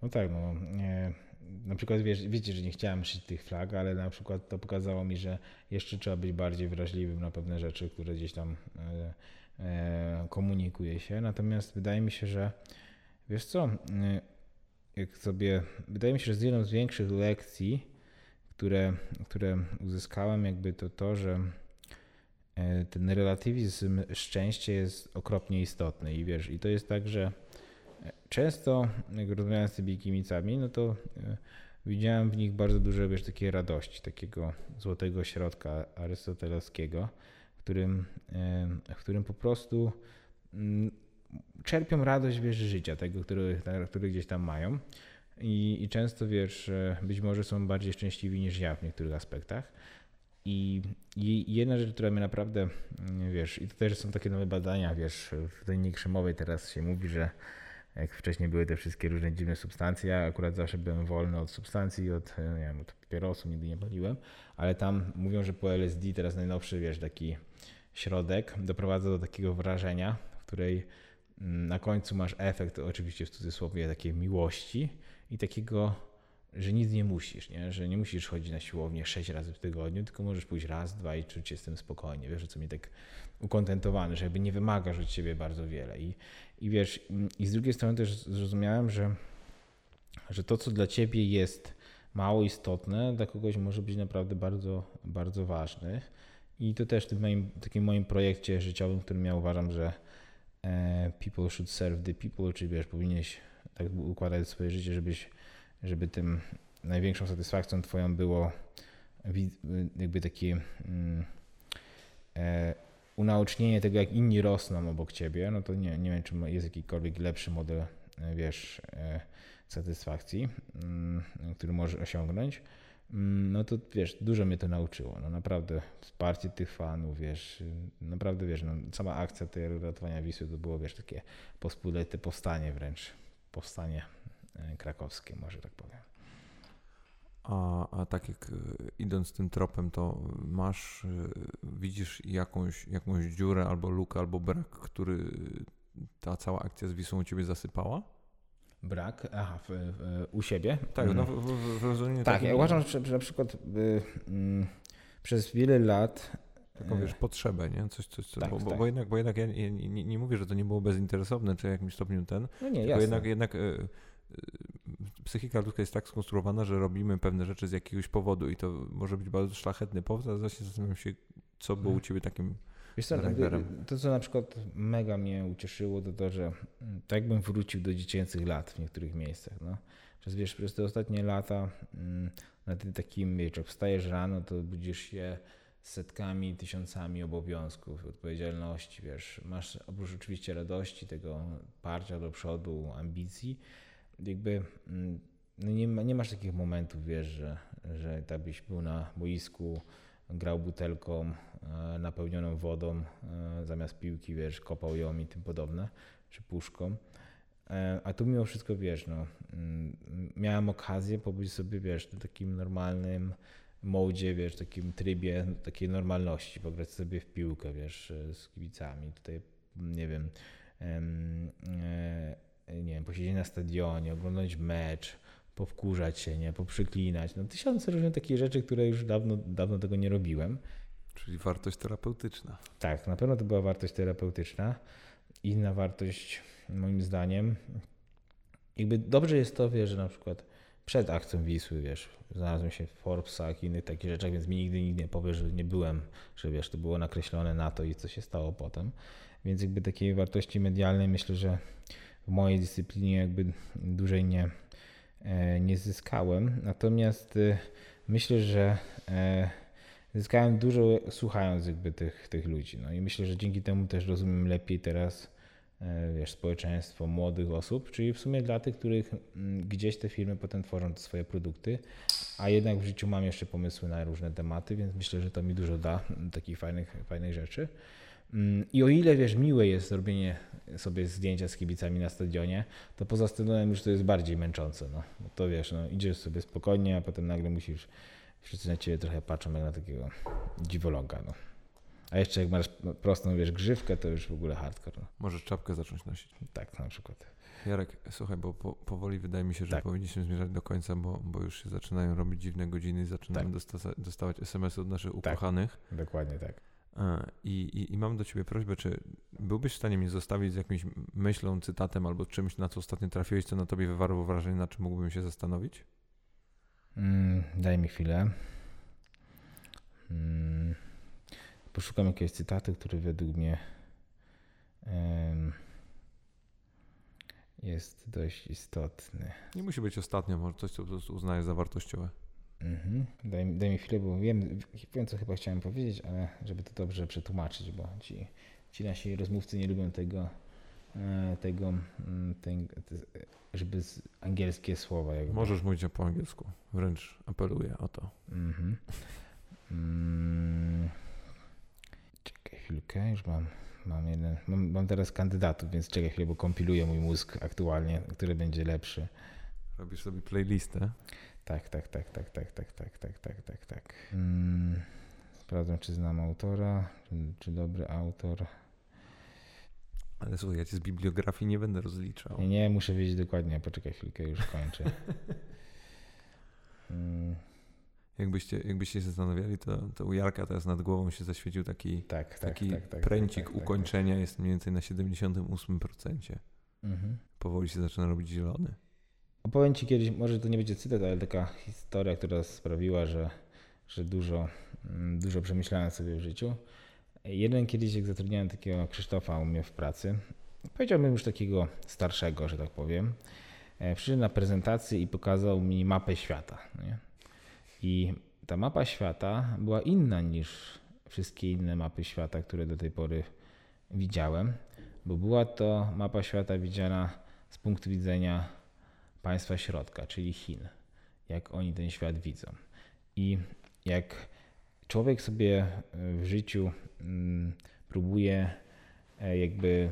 No tak, no. Nie, na przykład wiesz, wiecie, że nie chciałem szyć tych flag, ale na przykład to pokazało mi, że jeszcze trzeba być bardziej wrażliwym na pewne rzeczy, które gdzieś tam e, e, komunikuje się. Natomiast wydaje mi się, że Wiesz co, y, jak sobie, wydaje mi się, że z jedną z większych lekcji, które, które uzyskałem, jakby to to, że e, ten relatywizm szczęścia jest okropnie istotny. I wiesz, i to jest tak, że e, często, jak rozmawiałem z tymi kimicami, no to widziałem w nich bardzo dużo, wiesz, takiej radości, takiego złotego środka arystotelowskiego, w którym, w którym po prostu mm, czerpią radość, wiesz, życia, tego, który, który gdzieś tam mają. I, I często, wiesz, być może są bardziej szczęśliwi niż ja w niektórych aspektach. I, I, jedna rzecz, która mnie naprawdę, mm, wiesz, i to też są takie nowe badania, wiesz, w tej Krzemowej teraz się mówi, że jak wcześniej były te wszystkie różne dziwne substancje. Ja akurat zawsze byłem wolny od substancji, od, e, nie wiem, od papierosu, nigdy nie paliłem, ale tam mówią, że po LSD teraz najnowszy, wiesz, taki środek doprowadza do takiego wrażenia, w której na końcu masz efekt, oczywiście w cudzysłowie, takiej miłości i takiego, że nic nie musisz, nie? że nie musisz chodzić na siłownię sześć razy w tygodniu, tylko możesz pójść raz, dwa i czuć się z tym spokojnie. Wiesz, co mnie tak ukontentowany, że jakby nie wymagasz od siebie bardzo wiele. I, i wiesz, i z drugiej strony też zrozumiałem, że, że to, co dla ciebie jest mało istotne, dla kogoś może być naprawdę bardzo, bardzo ważne. I to też w moim, takim moim projekcie życiowym, którym ja uważam, że people should serve the people, czyli wiesz, powinieneś tak układać swoje życie, żebyś, żeby tym największą satysfakcją twoją było jakby takie mm, e, unaocznienie tego, jak inni rosną obok ciebie, no to nie, nie wiem, czy jest jakikolwiek lepszy model, e, wiesz, e, satysfakcji, mm, który możesz osiągnąć. Mm, no to wiesz, dużo mnie to nauczyło. No naprawdę wsparcie tych fanów, wiesz, naprawdę wiesz, no, sama akcja tej ratowania Wisły to było, wiesz, takie pospolite powstanie wręcz, powstanie e, krakowskie, może tak powiem. A, a tak jak e, idąc tym tropem, to masz, e, widzisz jakąś, jakąś dziurę albo lukę, albo brak, który ta cała akcja z Wisłą ciebie zasypała? Brak, aha, w, w, u siebie? Tak, no w, w, rozumieniu Tak, ja uważam, że, że na przykład y, y, przez wiele lat taką wiesz, potrzebę, nie? Coś, coś, coś tak, bo, tak. bo, jednak, bo jednak ja nie, nie, nie, mówię, że to nie było bezinteresowne, czy w jakimś stopniu ten. No nie, tylko jednak, jednak y, psychika ludzka jest tak skonstruowana, że robimy pewne rzeczy z jakiegoś powodu i to może być bardzo szlachetny powód, ale właśnie zastanawiam się, co było u mhm. ciebie takim Wiesz co, to co na przykład mega mnie ucieszyło, to to, że tak bym wrócił do dziecięcych lat w niektórych miejscach. No. Przez, wiesz, przez te ostatnie lata mm, na tym takim, wiesz, jak wstajesz rano, to budzisz się setkami, tysiącami obowiązków, odpowiedzialności, wiesz, masz oprócz oczywiście radości, tego parcia do przodu, ambicji, jakby mm, no nie, ma, nie masz takich momentów, wiesz, że, że tak byś był na boisku, grał butelką napełnioną wodą e, zamiast piłki, wiesz, kopał ją i tym podobne, czy puszką. E, a tu mimo wszystko, wiesz, no, mm, miałem okazję pobyć sobie, wiesz, w takim normalnym modzie, wiesz, takim trybie takiej normalności, pograć sobie w piłkę, wiesz, z kibicami. Tutaj, nie wiem, nie wiem, posiedzieć na stadionie, oglądać mecz, powkurzać się, nie, poprzyklinać. No tysiące różnych takich rzeczy, które już dawno, dawno tego nie robiłem. Czyli wartość terapeutyczna. Tak, na pewno to była wartość terapeutyczna. Inna wartość, moim zdaniem, jakby dobrze jest to, wiesz, że na przykład przed akcją Wisły, wiesz, znalazłem się w Forbesach i innych takich rzeczach, więc mi nigdy nikt nie powie, że nie byłem, że wiesz, to było nakreślone na to i co się stało potem. Więc jakby takiej wartości medialnej myślę, że w mojej dyscyplinie jakby dłużej nie, e, nie zyskałem. Natomiast e, myślę, że e, zyskałem dużo słuchając jakby tych, tych ludzi. No i myślę, że dzięki temu też rozumiem lepiej teraz wiesz, społeczeństwo młodych osób, czyli w sumie dla tych, których mm, gdzieś te firmy potem tworzą te swoje produkty, a jednak w życiu mam jeszcze pomysły na różne tematy, więc myślę, że to mi dużo da takich fajnych, fajnych rzeczy. Mm, I o ile wiesz, miłe jest robienie sobie zdjęcia z kibicami na stadionie, to poza stadionem już to jest bardziej męczące. No. To wiesz, no, idziesz sobie spokojnie, a potem nagle musisz, wszyscy na ciebie trochę patrzą jak na takiego dziwoląga. No. A jeszcze jak masz prostą, wiesz, grzywkę, to już w ogóle hardcore. No. Możesz czapkę zacząć nosić. Tak, na przykład. Jarek, słuchaj, bo po, powoli wydaje mi się, że tak. powinniśmy zmierzać do końca, bo, bo już się zaczynają robić dziwne godziny i zaczynamy tak. dostawać SMS-y od naszych tak. ukochanych. Tak, dokładnie tak. I, i, I mam do Ciebie prośbę, czy byłbyś w stanie mnie zostawić z jakimś myślą, cytatem albo czymś, na co ostatnio trafiłeś, co na Tobie wywarło wrażenie, na czym mógłbym się zastanowić? Mm, daj mi chwilę. Mm, poszukam jakiegoś cytatu, który według mnie um, jest dość istotny. Nie musi być ostatnio, może coś, co po prostu uznajesz za wartościowe. Mhm. Daj, daj mi chwilę, bo wiem, wiem, co chyba chciałem powiedzieć, ale żeby to dobrze przetłumaczyć, bo ci, ci nasi rozmówcy nie lubią tego, tego, mm, żeby z angielskie słowa. Jakby. Możesz mówić po angielsku, wręcz apeluję o to. Mhm. Mm. Czekaj chwilkę, już mam, mam jeden, mam, mam teraz kandydatów, więc czekaj chwilę, bo kompiluję mój mózg aktualnie, który będzie lepszy. Robisz sobie playlistę. Tak, tak, tak, tak, tak, tak, tak, tak, tak, tak, tak. Mm, sprawdzam, czy znam autora, czy, czy dobry autor. Ale słuchaj, ja cię z bibliografii nie będę rozliczał. Nie, nie, muszę wiedzieć dokładnie, poczekaj chwilkę, już kończę. Mm, Jakbyście, jakbyście się zastanawiali, to, to u Jarka teraz nad głową się zaświecił taki, tak, tak, taki tak, tak, pręcik tak, tak, ukończenia, jest mniej więcej na 78%. Tak. Mhm. Powoli się zaczyna robić zielony. Opowiem Ci kiedyś, może to nie będzie cytat, ale taka historia, która sprawiła, że, że dużo, mm, dużo przemyślałem sobie w życiu. Jeden kiedyś, jak zatrudniałem takiego Krzysztofa u mnie w pracy, powiedziałbym już takiego starszego, że tak powiem, e, przyszedł na prezentację i pokazał mi mapę świata. Nie? I ta mapa świata była inna niż wszystkie inne mapy świata, które do tej pory widziałem, bo była to mapa świata widziana z punktu widzenia państwa środka, czyli Chin, jak oni ten świat widzą. I jak człowiek sobie w życiu próbuje e, jakby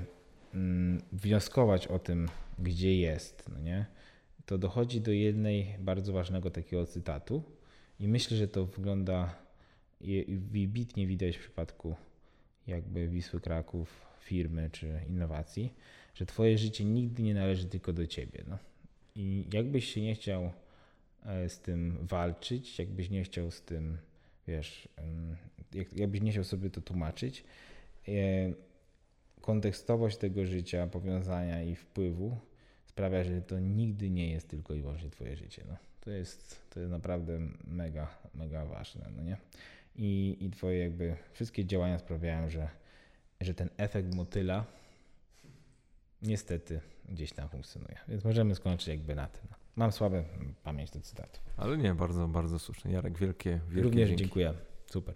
mm, wnioskować o tym, gdzie jest, no nie? to dochodzi do jednej bardzo ważnego takiego cytatu i myślę, że to wygląda wybitnie widać w przypadku jakby Wisły Kraków, firmy czy innowacji, że twoje życie nigdy nie należy tylko do ciebie. No. I jakbyś się nie chciał e, z tym walczyć, jakbyś nie chciał z tym, wiesz, jak, jakbyś nie chciał sobie to tłumaczyć, e, kontekstowość tego życia, powiązania i wpływu sprawia, że to nigdy nie jest tylko i wyłącznie twoje życie. No. To, jest, to jest naprawdę mega, mega ważne, no nie? I, I twoje jakby wszystkie działania sprawiają, że, że ten efekt motyla niestety gdzieś tam funkcjonuje. Więc możemy skończyć jakby na tym. Mam słabą pamięć do cytatu. Ale nie, bardzo, bardzo słusznie. Jarek, wielkie, wielkie Również dzięki. dziękuję. Super.